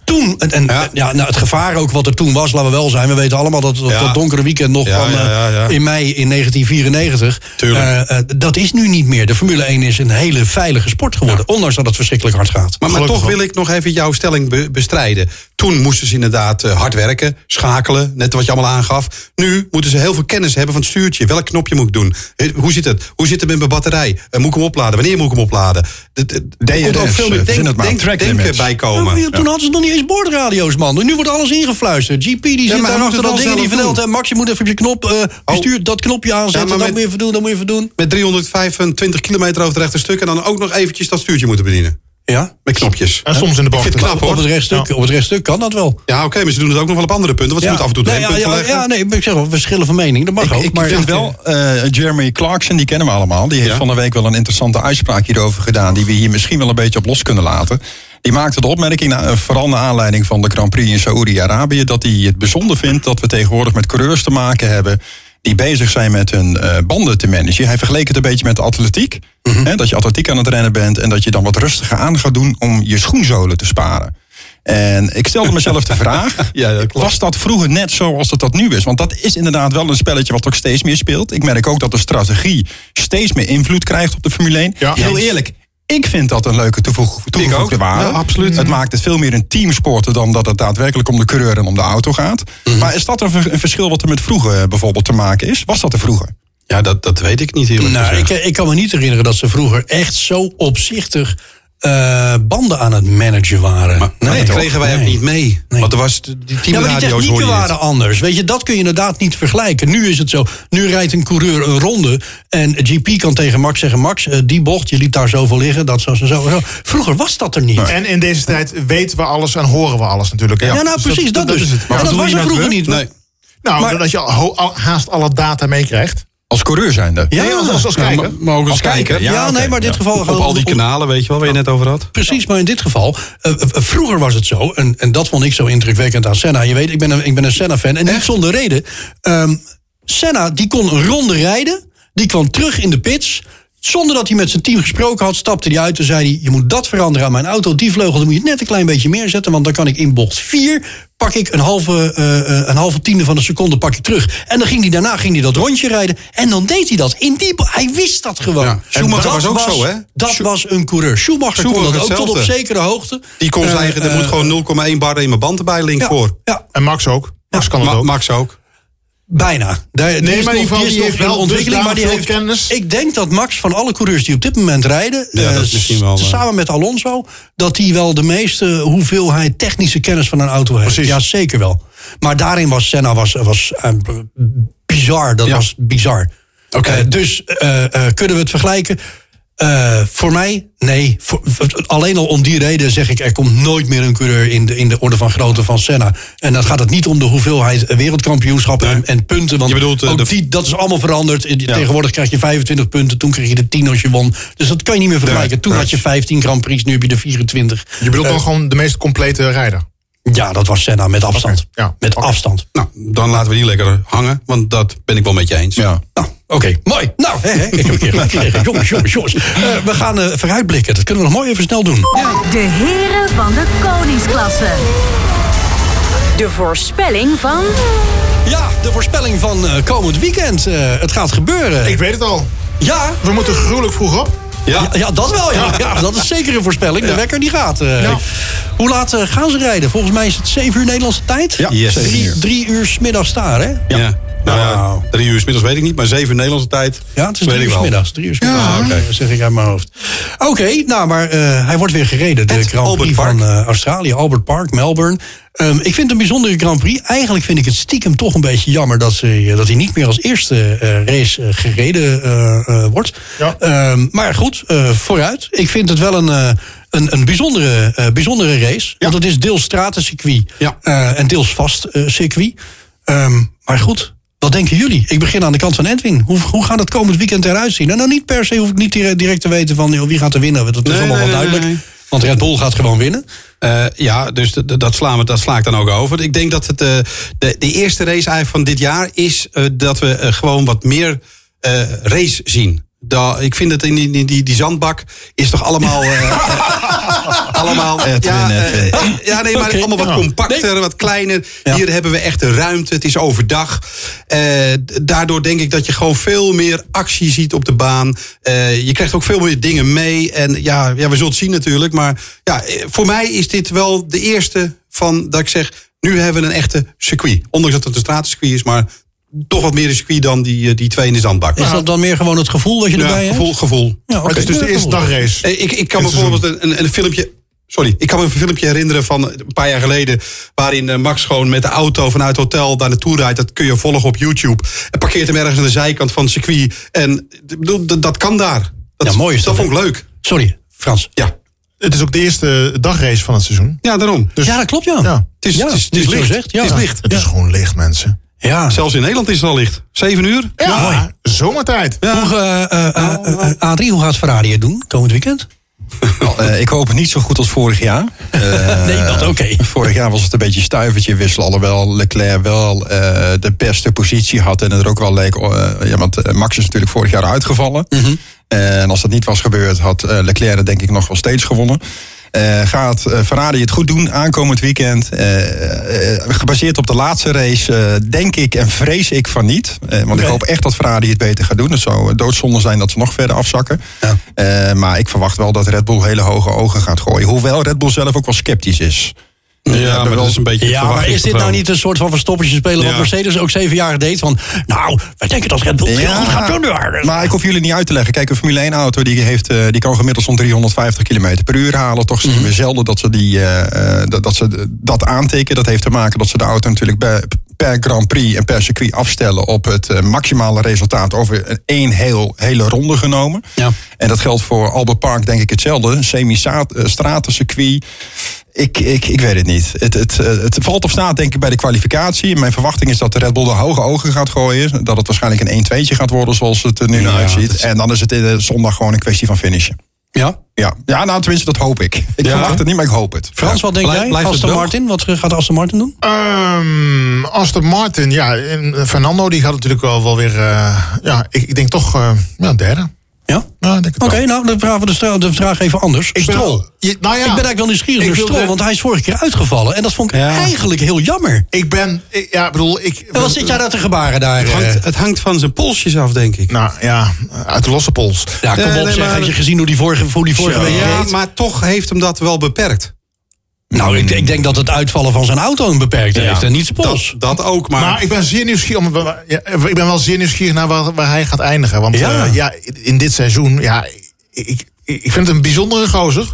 toen, en, en Ja. ja. nou, het gevaar ook wat er toen was, laten we wel zijn. We weten allemaal dat, dat, Ja. dat donkere weekend nog Ja, van eh, in mei in 1994. Tuurlijk. eh, eh, dat is nu niet meer. De Formule 1 is een hele veilige sport geworden. Ondanks dat het verschrikkelijk hard gaat. Maar, toch wel. wil ik nog even jouw stelling be- bestrijden. Toen moesten ze inderdaad eh, hard werken, schakelen, net wat je allemaal aangaf. Nu moeten ze heel veel kennis hebben van het stuurtje. Welk knopje moet ik doen? Hoe zit het? Hoe zit het met mijn batterij? Eh, moet ik hem opladen? Wanneer moet ik hem opladen? Er komt ook veel meer eh, denk, denken limits. bij Ja, komen. maar toen hadden ze nog niet eens boordradio's, man. Nu wordt alles ingefluisterd. GP die zit daar achter dat wel ding die vertelt... Max, je moet even op je knop... eh Oh. bestuur dat knopje aanzetten, dat moet je even doen, dat moet je even doen. Met 325 kilometer over het rechte stuk... en dan ook nog eventjes dat stuurtje moeten bedienen. Ja, Met knopjes. En soms in de Ik bocht. vind het knap, hoor. op het, rechtstuk, op het rechtstuk kan dat wel. Ja, oké, maar ze doen het ook nog wel op andere punten. Want ze moeten af en toe nee, ja, ja, ja, nee, ik zeg wel, verschillen van mening, dat mag Ik, ook. ik maar vind wel, eh, Jeremy Clarkson, die kennen we allemaal. Die heeft Ja. van de week wel een interessante uitspraak hierover gedaan. Die we hier misschien wel een beetje op los kunnen laten. Die maakte de opmerking, nou, eh, vooral naar aanleiding van de Grand Prix in Saoedi-Arabië. dat hij het bijzonder vindt dat we tegenwoordig met coureurs te maken hebben. Die bezig zijn met hun eh, banden te managen. Hij vergeleek het een beetje met de atletiek. Hè, dat je atletiek aan het rennen bent en dat je dan wat rustiger aan gaat doen om je schoenzolen te sparen. En ik stelde mezelf de vraag: Ja, dat was dat vroeger net zoals het dat nu is? Want dat is inderdaad wel een spelletje wat ook steeds meer speelt. Ik merk ook dat de strategie steeds meer invloed krijgt op de Formule 1. Ja. Heel eerlijk. Ik vind dat een leuke toevoeg, toegevoegde ook. waarde. Ja, absoluut. Het maakt het veel meer een teamsporten dan dat het daadwerkelijk om de coureur en om de auto gaat. Mhm. Maar is dat een, ver- een verschil wat er met vroeger eh, bijvoorbeeld te maken is? Was dat er vroeger? Ja, dat, dat weet ik niet eerlijk Nou, gezegd. ik, ik kan me niet herinneren dat ze vroeger echt zo opzichtig eh, banden aan het managen waren. Maar nee, dat kregen wij ook niet mee. Nee. Want er was die Ja, maar die teamradio's technieken waren anders. Weet je, dat kun je inderdaad niet vergelijken. Nu is het zo. Nu rijdt een coureur een ronde. En GP kan tegen Max zeggen: Max, eh, die bocht, je liet daar zoveel liggen. Dat zo, zo, zo. zo. Vroeger was dat er niet. En in deze tijd weten we alles en horen we alles natuurlijk. Ja, nou Dus precies, dat, dus. is het. En dat was er vroeger we? niet. Nee. Nou, Maar- dat je haast alle data meekrijgt. Als coureur zijnde? Ja, Nee, als, als, als Ja, kijker. maar, ook als, Als kijker, kijker. ja. Ja, nee, maar in dit ja. geval Op al die kanalen, weet je wel, waar je net over had. Precies, maar in dit geval, eh, eh, vroeger was het zo, en, en dat vond ik zo indrukwekkend aan Senna. Je weet, ik ben een, ik ben een Senna-fan, en niet zonder reden. Ehm, Senna, die kon een ronde rijden, die kwam terug in de pits, Zonder dat hij met zijn team gesproken had, stapte hij uit en zei hij... je moet dat veranderen aan mijn auto. Die vleugel dan moet je net een klein beetje meer zetten... want dan kan ik in bocht 4 pak ik een halve, eh, eh, een halve tiende van een seconde pak ik terug. En dan ging hij daarna ging hij dat rondje rijden. En dan deed hij dat. In die, hij wist dat gewoon. Ja, Schumacher dat was ook zo, hè? Dat was een coureur. Schumacher, kon Schumacher dat ook tot op zekere hoogte. Die kon Eh, zeggen, er eh, moet gewoon 0,1 bar in mijn band erbij links ja, voor. Ja, En Max ook. Max kan het Ma- ook. Max ook. Bijna. Daar, die Nee, is maar is die heeft wel ontwikkeling, maar die heeft kennis. Ik denk dat Max van alle coureurs die op dit moment rijden, Ja, eh, wel, eh, samen met Alonso, dat hij wel de meeste hoeveelheid technische kennis van een auto heeft. Precies. Ja, zeker wel. Maar daarin was Senna was, was eh, bizar. Dat Ja. was bizar. Oké. Dus kunnen we het vergelijken? Eh, voor mij, nee. Voor- alleen al om die reden zeg ik... er komt nooit meer een coureur in de, in de orde van grootte van Senna. En dan gaat het niet om de hoeveelheid wereldkampioenschappen en, en punten. Want Je bedoelt, eh, ook de- die, dat is allemaal veranderd. Tegenwoordig krijg je 25 punten. Toen kreeg je de 10 als je won. Dus dat kan je niet meer vergelijken. Toen had je 15 Grand Prix, nu heb je de 24. Je bedoelt dan gewoon de meest complete rijder. Ja, dat was Senna met afstand. Ja, Met afstand. Nou, dan laten we die lekker hangen, want dat ben ik wel met je eens. Ja. Nou, oké, mooi. Nou, hè, hè, ik heb een keer gelijk gekregen. Jongens, jongens, jongens. Eh, we gaan eh, vooruitblikken. Dat kunnen we nog mooi even snel doen. De heren van de koningsklasse. De voorspelling van Ja, de voorspelling van eh, komend weekend. Eh, het gaat gebeuren. Ik weet het al. Ja, We moeten gruwelijk vroeg op. ja, ja, dat wel. Ja. Ja, dat is zeker een voorspelling. De wekker die gaat. eh. Ja. Hoe laat eh, gaan ze rijden? Volgens mij is het 7 uur Nederlandse tijd. Ja, Yes. Drie, uur. drie uur 's middags daar, hè? Ja. Nou ja, drie uur 's middags weet ik niet, maar zeven Nederlandse tijd. Ja, het is weet drie ik uur middags. Drie uur 's middags. Ja, oké. Dat zeg ik uit mijn hoofd. Oké, nou, maar eh, hij wordt weer gereden. De Het Grand Albert Prix van eh, Australië. Albert Park, Melbourne. Ehm, ik vind het een bijzondere Grand Prix. Eigenlijk vind ik het stiekem toch een beetje jammer... dat, ze, dat hij niet meer als eerste eh, race eh, gereden eh, eh, wordt. Ja. Ehm, maar goed, eh, vooruit. Ik vind het wel een... eh, een, een bijzondere, eh, bijzondere race. Want het is deels stratencircuit Ja. eh, en deels vast eh, circuit. Ehm, maar goed, wat denken jullie? Ik begin aan de kant van Edwin. Hoe, hoe gaat het komend weekend eruit zien? En nou, niet per se hoef ik niet direct, te weten van joh, wie gaat er winnen. Dat is Nee, allemaal nee, wel duidelijk. nee. Want Red Bull gaat gewoon winnen. Eh, ja, dus dat, slaan we, dat sla ik dan ook over. Ik denk dat het, eh, de, de eerste race eigenlijk van dit jaar is eh, dat we gewoon wat meer race zien. Da, ik vind het in die, die, die, zandbak is toch allemaal. eh, eh, allemaal. Edwin, ja, eh, ja, nee, maar allemaal wat compacter, wat kleiner. Ja. Hier hebben we echt de ruimte. Het is overdag. Daardoor denk ik dat je gewoon veel meer actie ziet op de baan. Je krijgt ook veel meer dingen mee. En ja, ja, we zullen het zien natuurlijk. Maar ja, voor mij is dit wel de eerste van dat ik zeg. Nu hebben we een echte circuit. Ondanks dat het een stratencircuit is, maar toch wat meer een circuit dan die, eh, die twee in de zandbak. Is dat dan meer gewoon het gevoel dat je Ja, erbij hebt? gevoel, gevoel. Ja, het is dus de eerste dagrace. Eh, Ik, ik kan bijvoorbeeld een, een, een filmpje. Sorry, ik kan me een filmpje herinneren van een paar jaar geleden. waarin eh, Max gewoon met de auto vanuit het hotel daar naartoe rijdt. Dat kun je volgen op YouTube. En parkeert hem ergens aan de zijkant van het circuit. En dat, dat kan daar. Dat, Ja, mooi is dat dat, vond ik leuk. Sorry, Frans. Ja, Het is ook de eerste dagrace van het seizoen. ja daarom. Dus ja, dat klopt, ja. Ja. Het is, Ja, het is, het nu is je het licht. zegt, ja. Het is licht. het is gewoon licht, mensen. Ja. Zelfs in Nederland is het al licht. Zeven uur? Ja, zomertijd. Hoe, eh, eh, eh, eh, Adrie, hoe gaat Ferrari het doen komend weekend? Eh, ik hoop het niet zo goed als vorig jaar. Eh, Nee, dat oké. Vorig jaar was het een beetje stuivertje wisselen. Alhoewel Leclerc wel eh, de beste positie had. En het er ook wel leek. eh, ja, want Max is natuurlijk vorig jaar uitgevallen. En als dat niet was gebeurd, had eh, Leclerc het denk ik nog wel steeds gewonnen. Eh, gaat eh, Ferrari het goed doen aankomend weekend? Eh, gebaseerd op de laatste race, denk ik en vrees ik van niet. Want ik hoop echt dat Ferrari het beter gaat doen. Het zou doodzonde zijn dat ze nog verder afzakken. Ja. Maar ik verwacht wel dat Red Bull hele hoge ogen gaat gooien. Hoewel Red Bull zelf ook wel sceptisch is. Ja, maar dat is een beetje Ja, maar is dit nou niet een soort van verstoppertje spelen... wat Ja. Mercedes ook zeven jaar deed? Van, nou, wij denken dat Red Bull het heel goed gaat doen. maar ik hoef jullie niet uit te leggen. Kijk, een Formule 1 auto die, heeft, eh, die kan gemiddeld zo'n 350 km per uur halen. Toch zien we zelden dat ze, die, eh, eh, dat, dat ze dat aantikken. Dat heeft te maken dat ze de auto natuurlijk bij, per Grand Prix en per circuit afstellen... op het maximale resultaat over een één heel, hele ronde genomen. Ja. En dat geldt voor Albert Park denk ik hetzelfde. Een semi-stratencircuit. Ik, ik, ik weet het niet. Het, het, eh, het valt of staat denk ik bij de kwalificatie. Mijn verwachting is dat de Red Bull de hoge ogen gaat gooien. Dat het waarschijnlijk een 1-2'tje gaat worden zoals het er nu naar Ja, uitziet. is- En dan is het in de zondag gewoon een kwestie van finishen. Ja. Ja, ja nou tenminste dat hoop ik. Ik Ja. verwacht het niet, maar ik hoop het. Frans, Ja. wat denk Blijf- jij? Aston? Martin, wat gaat Aston Martin doen? Ehm Aston Martin, ja. En Fernando die gaat natuurlijk wel, wel weer... eh, ja, ik, ik denk toch eh, ja, derde. Ja? Het Oké, nou, dan vragen we de, stra- de vraag even anders. Ik ben- Strol. je- nou ja. ik ben eigenlijk wel nieuwsgierig naar Strol, want hij is vorige keer uitgevallen. En dat vond ik Ja. eigenlijk heel jammer. Ik ben, ik- ja, bedoel, ik... En wat zit jij daar te gebaren daar? Het eh? hangt, het hangt van zijn polsjes af, denk ik. Nou ja, uit de losse pols. Ja, kom Nee, op nee, zeg. maar- Heb je gezien hoe die vorige, hoe die vorige week Ja, maar toch heeft hem dat wel beperkt. Nou, ik, ik denk dat het uitvallen van zijn auto hem beperkt heeft. En niet pols. Dat, dat ook, maar... Maar ik ben zeer nieuwsgierig. Om, ja, ik ben wel zeer nieuwsgierig naar waar, waar hij gaat eindigen. Want Ja. ja. ja, in dit seizoen, ja, ik, ik, ik vind het een bijzondere gozer.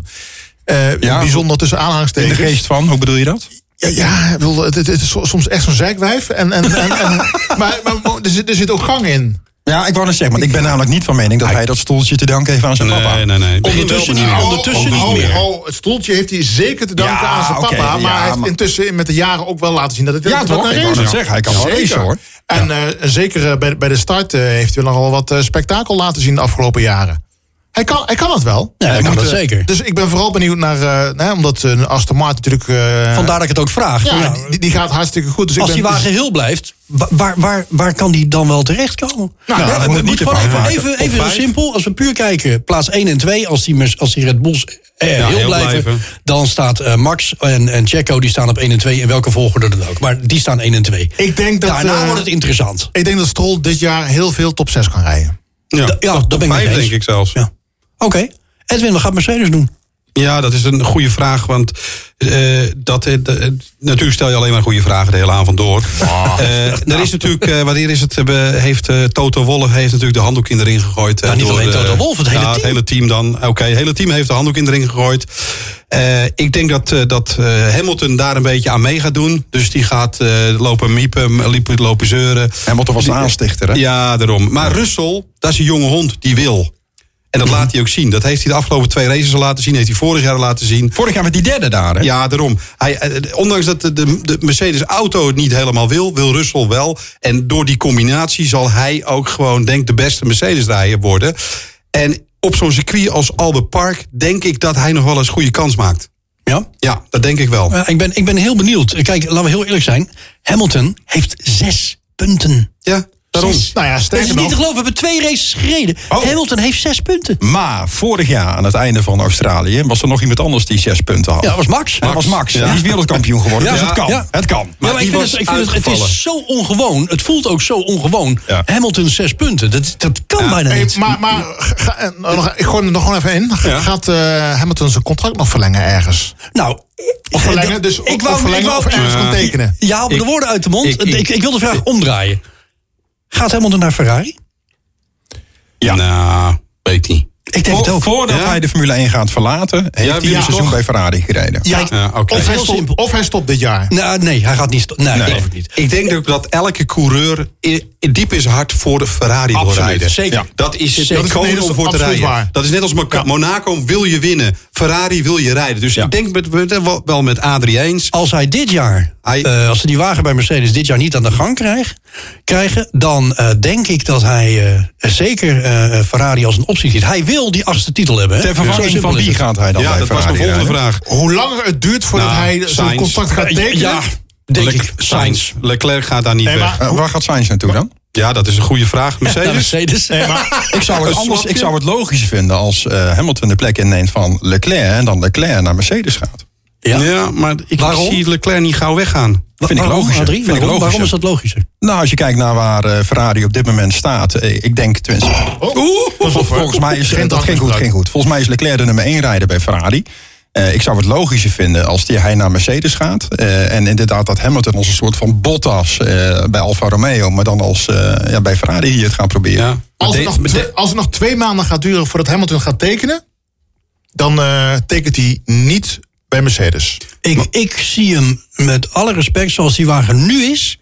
Eh, Ja. bijzonder tussen In aanhalingstekens. de geest van, hoe bedoel je dat? Ja, ja ik bedoel, het, het is soms echt zo'n zeikwijf. En, en, en, en- maar maar er, zit, er zit ook gang in. Ja, ik wou net zeggen, want ik ben namelijk niet van mening dat hij dat stoeltje te danken heeft aan zijn papa. nee, nee, nee. Ondertussen niet. benieuwd. Ondertussen oh, niet meer. oh, het stoeltje heeft hij zeker te danken Ja, aan zijn papa. maar ja, hij heeft maar- intussen met de jaren ook wel laten zien dat het Ja, dat toch? een race is. zeggen, hij kan wel Zeker. racen, hoor. En eh, zeker eh, bij, bij de start eh, heeft hij nog wel wat spektakel laten zien de afgelopen jaren. Hij kan, hij kan het wel. Ja, hij kan het eh, zeker. Dus ik ben vooral benieuwd naar, eh, nee, omdat eh, Aston Martin natuurlijk... eh, Vandaar dat ik het ook vraag. ja, Ja, die, die gaat hartstikke goed. Dus als ik die ben, wagen heel blijft, wa- waar, waar, waar kan die dan wel terechtkomen? Nou, Ja, dat we moet- je even, even, simpel. Als we puur kijken, plaats 1 en 2, als die, als die Red Bulls eh, heel, heel blijven, blijven. dan staat eh, Max en, en Checo die staan op 1 en 2, in welke volgorde dan ook. Maar die staan 1 en 2. ik denk dat, Daarna wordt het interessant. ik denk dat Stroll dit jaar heel veel top 6 kan rijden. Ja, ja, top dat ben ik vijf, mee eens. denk ik zelfs. Ja. Oké. Edwin, wat gaat Mercedes doen? Ja, dat is een goede vraag. Want eh, dat, eh, eh, natuurlijk stel je alleen maar goede vragen de hele avond door. Eh, er is natuurlijk, eh, wanneer is het, heeft eh, Toto Wolff heeft natuurlijk de handdoek in de ring gegooid. eh, Nou, niet door, alleen Toto Wolff, het hele ja, team. het hele team dan. Oké, het hele team heeft de handdoek in de ring gegooid. Eh, ik denk dat, eh, dat eh, Hamilton daar een beetje aan mee gaat doen. Dus die gaat eh, lopen miepen, liepen, lopen zeuren. Hamilton was de aanstichter, hè? Ja, daarom. Maar Russell, dat is een jonge hond, die wil. En dat laat hij ook zien. Dat heeft hij de afgelopen twee races al laten zien. Heeft hij vorig jaar al laten zien. Vorig jaar met die derde daar, hè? Ja, daarom. Hij, eh, ondanks dat de, de, de Mercedes-auto het niet helemaal wil, wil Russell wel. En door die combinatie zal hij ook gewoon, denk de beste Mercedes-rijder worden. En op zo'n circuit als Albert Park denk ik dat hij nog wel eens goede kans maakt. Ja? Ja, dat denk ik wel. Ja, ik, ben, ik ben heel benieuwd. Kijk, laten we heel eerlijk zijn. Hamilton heeft zes punten. Ja, daarom. Zes. Nou ja, Dat is niet te geloven. We hebben twee races gereden. Oh. Hamilton heeft zes punten. Maar vorig jaar aan het einde van Australië was er nog iemand anders die zes punten had. Ja, dat was Max. dat was Max. Ja. Die is wereldkampioen geworden. Ja. Dus het kan. Ja. Het kan. Ja, maar die ik vind, was het, ik vind het, het is zo ongewoon. Het voelt ook zo ongewoon. Ja. Hamilton zes punten. Dat, dat kan bijna Hey, niet. maar maar ga- eh, nog- ik gooi hem er nog gewoon even in. Ga- Ja. Gaat eh, Hamilton zijn contract nog verlengen ergens? nou, Of verlengen, dus ik of wou, verlengen ik wou, of ergens kan tekenen? Je haalt me de woorden uit de mond. ik- Ik, ik- ik, wil de vraag omdraaien. Gaat Hamilton naar Ferrari? Ja. Nou, weet niet. Ik denk het Vo- ook. voordat Ja? hij de Formule 1 gaat verlaten, heeft hij ja, een seizoen toch? bij Ferrari gereden. Ja, Ja, oké. of, hij stopt, simpel. of hij stopt dit jaar. Nou, nee, hij gaat niet. sto- Nee, Nee. geloof ik niet. Ik denk ook dat elke coureur diep in zijn hart voor de Ferrari wil Absoluut, rijden. zeker. Ja. Dat is het Zeker. dat is om voor te rijden. waar. Dat is net als Monaco. Wil je winnen. Ferrari wil je rijden. Dus ik denk met, met- wel- wel met Adrie eens. Als hij dit jaar, Hij- eh, als ze die wagen bij Mercedes dit jaar niet aan de gang krijgen, krijgen dan eh, denk ik dat hij eh, zeker eh, Ferrari als een optie ziet. Hij wil die achtste titel hebben. hè? Ter vervanging van is wie gaat hij dan Ja, bij dat was mijn volgende rijden? vraag. Hoe langer het duurt voordat Nou, hij zijn Sainz. contract gaat tekenen... Ja, denk Le- ik. Sainz. Leclerc gaat daar niet Nee, weg. maar- waar gaat Sainz naartoe dan? Ja, dat is een goede vraag. Mercedes? Mercedes. Nee, maar, Ik zou het, anders, ik zou het logischer vinden als eh, Hamilton de plek inneemt van Leclerc en dan Leclerc naar Mercedes gaat. Ja. Ja, maar ik Waarom? zie Leclerc niet gauw weggaan. Vind ik Waarom, logischer. Adrie? Vind ik waarom, waarom logischer. is dat logischer? Nou, als je kijkt naar waar eh, Ferrari op dit moment staat, eh, ik denk tenminste. hè. volgens mij is Geen dat ging goed, ging goed. Volgens mij is Leclerc de nummer 1 rijder bij Ferrari. Eh, ik zou het logischer vinden als die, hij naar Mercedes gaat. Eh, en inderdaad dat Hamilton als een soort van Bottas eh, bij Alfa Romeo, maar dan als eh, ja, bij Ferrari hier het gaat proberen. Ja. als, het nog als het nog twee maanden gaat duren voordat Hamilton gaat tekenen... dan eh, tekent hij niet bij Mercedes. Ik, ik zie hem met alle respect zoals die wagen nu is.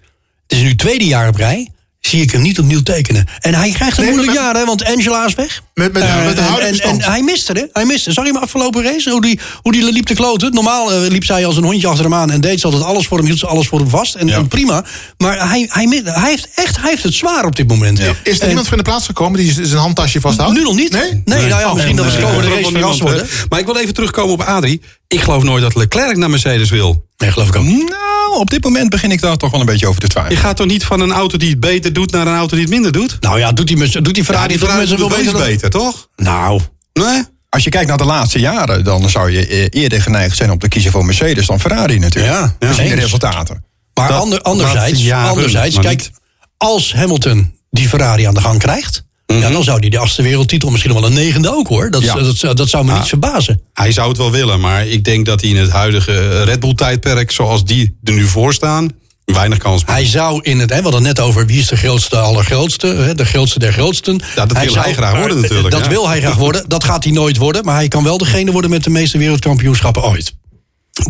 Het is nu tweede jaar op rij. Zie ik hem niet opnieuw tekenen. En hij krijgt een Nee, moeilijk jaar, hè, want Angela is weg. Met, met, Eh, met de en, hij miste, hè? Hij miste. Zag je hem afgelopen race? Hoe die, hoe die liep te kloten. Normaal eh, liep zij als een hondje achter hem aan en deed ze altijd alles voor hem, hield ze alles voor hem vast. En, en prima. Maar hij, hij, hij, heeft echt, hij heeft het zwaar op dit moment. is er En iemand voor in de plaats gekomen die zijn handtasje vasthoudt? nu nog niet? Nee? nou ja, Oh, misschien en, dat we komende Er race verrast worden. Maar ik wil even terugkomen op Adrie. Ik geloof nooit dat Leclerc naar Mercedes wil. Nee, geloof ik ook niet. Nou, Nou, op dit moment begin ik daar toch wel een beetje over te Je twijfelen. gaat toch niet van een auto die het beter doet naar een auto die het minder doet? Nou ja, doet die, doet die Ferrari die zoveel het wel beter? iets dan- beter, toch? Nou, Nee? Als je kijkt naar de laatste jaren, dan zou je eh, eerder geneigd zijn om te kiezen voor Mercedes dan Ferrari natuurlijk. Ja, ja. Gezien de resultaten. maar Dat ander, anderzijds, jaren, anderzijds maar kijk, als Hamilton die Ferrari aan de gang krijgt... Ja, dan zou hij de achtste wereldtitel misschien wel een negende ook hoor. Dat, Ja. dat, dat, dat zou me niet verbazen. Hij zou het wel willen, maar ik denk dat hij in het huidige Red Bull-tijdperk, zoals die er nu voor staan, weinig kans maakt. Hij zou in het, hè, we hadden het net over wie is de grootste, allergrootste, hè, de grootste der grootsten. Ja, dat wil hij graag worden natuurlijk, Dat ja. wil hij graag worden. Dat gaat hij nooit worden, maar hij kan wel degene worden met de meeste wereldkampioenschappen ooit.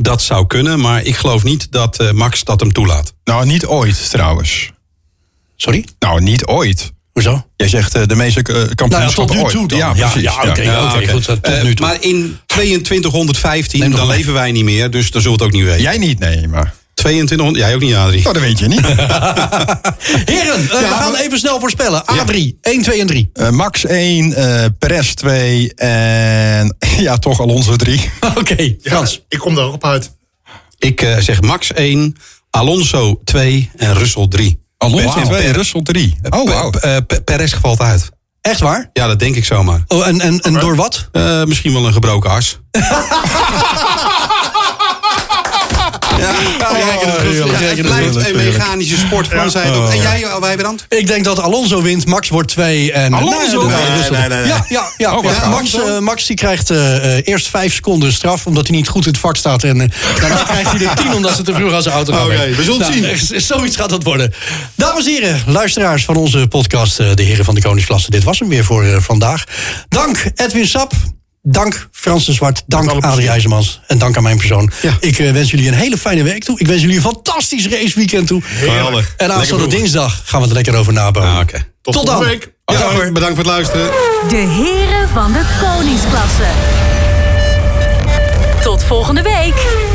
Dat zou kunnen, maar ik geloof niet dat eh, Max dat hem toelaat. Nou, niet ooit trouwens. Sorry? Nou, niet ooit. Hoezo? Jij zegt eh, de meeste eh, Nou ja, kampioenschappen tot nu ooit. toe dan. Ja, Ja, precies. ja, ja. goed, tot Eh, nu toe. maar in 2215, Neem nog dan mee. leven wij niet meer, dus dan zullen we het ook niet weten. Jij niet, nee, maar... 2200, jij ook niet, Adrie. Nou, dat weet je niet. Heren, we gaan even snel voorspellen. A3, 1, 2 en 3. Eh, Max 1, eh Perez 2 en ja, toch Alonso 3. Oké, Frans. Ik kom daar ook op uit. Ik zeg Max 1, Alonso 2 en Russell 3. Alonso Wauw. 2 en Russell 3. Oh, wauw. Eh, Pe- Perez valt uit. Echt waar? Ja, dat denk ik zomaar. Oh, en, en, en door wat? Eh, misschien wel een gebroken as. het heerlijk, blijft een mechanische sport. Frans zei het ook. En jij, uh, Wijbrand? Ik denk dat Alonso wint, Max wordt 2 en... Alonso? Nee, Nee, Russell. nee, nee, nee. Ja, ja, ja. Oh. Max, eh, Max die krijgt eh, eh, eerst 5 seconden straf, omdat hij niet goed in het vak staat. En eh, daarna krijgt hij er 10 omdat ze te vroeg aan zijn auto gaan. Oké, we zullen het zien. eh, Zoiets gaat dat worden. Dames en heren, luisteraars van onze podcast, eh, de Heren van de Koningsklasse. Dit was hem weer voor eh, vandaag. Dank Edwin Sap. Dank Frans de Zwart. Dank Adrie. IJzermans. En dank aan mijn persoon. Ja. Ik eh, wens jullie een hele fijne week toe. Ik wens jullie een fantastisch raceweekend toe. Geweldig. En aanstaande dinsdag gaan we het er lekker over nabouwen. Ah, oké. Tot, Tot volgende dan. week. Ja, bedankt voor het luisteren. De heren van de koningsklasse. Tot volgende week.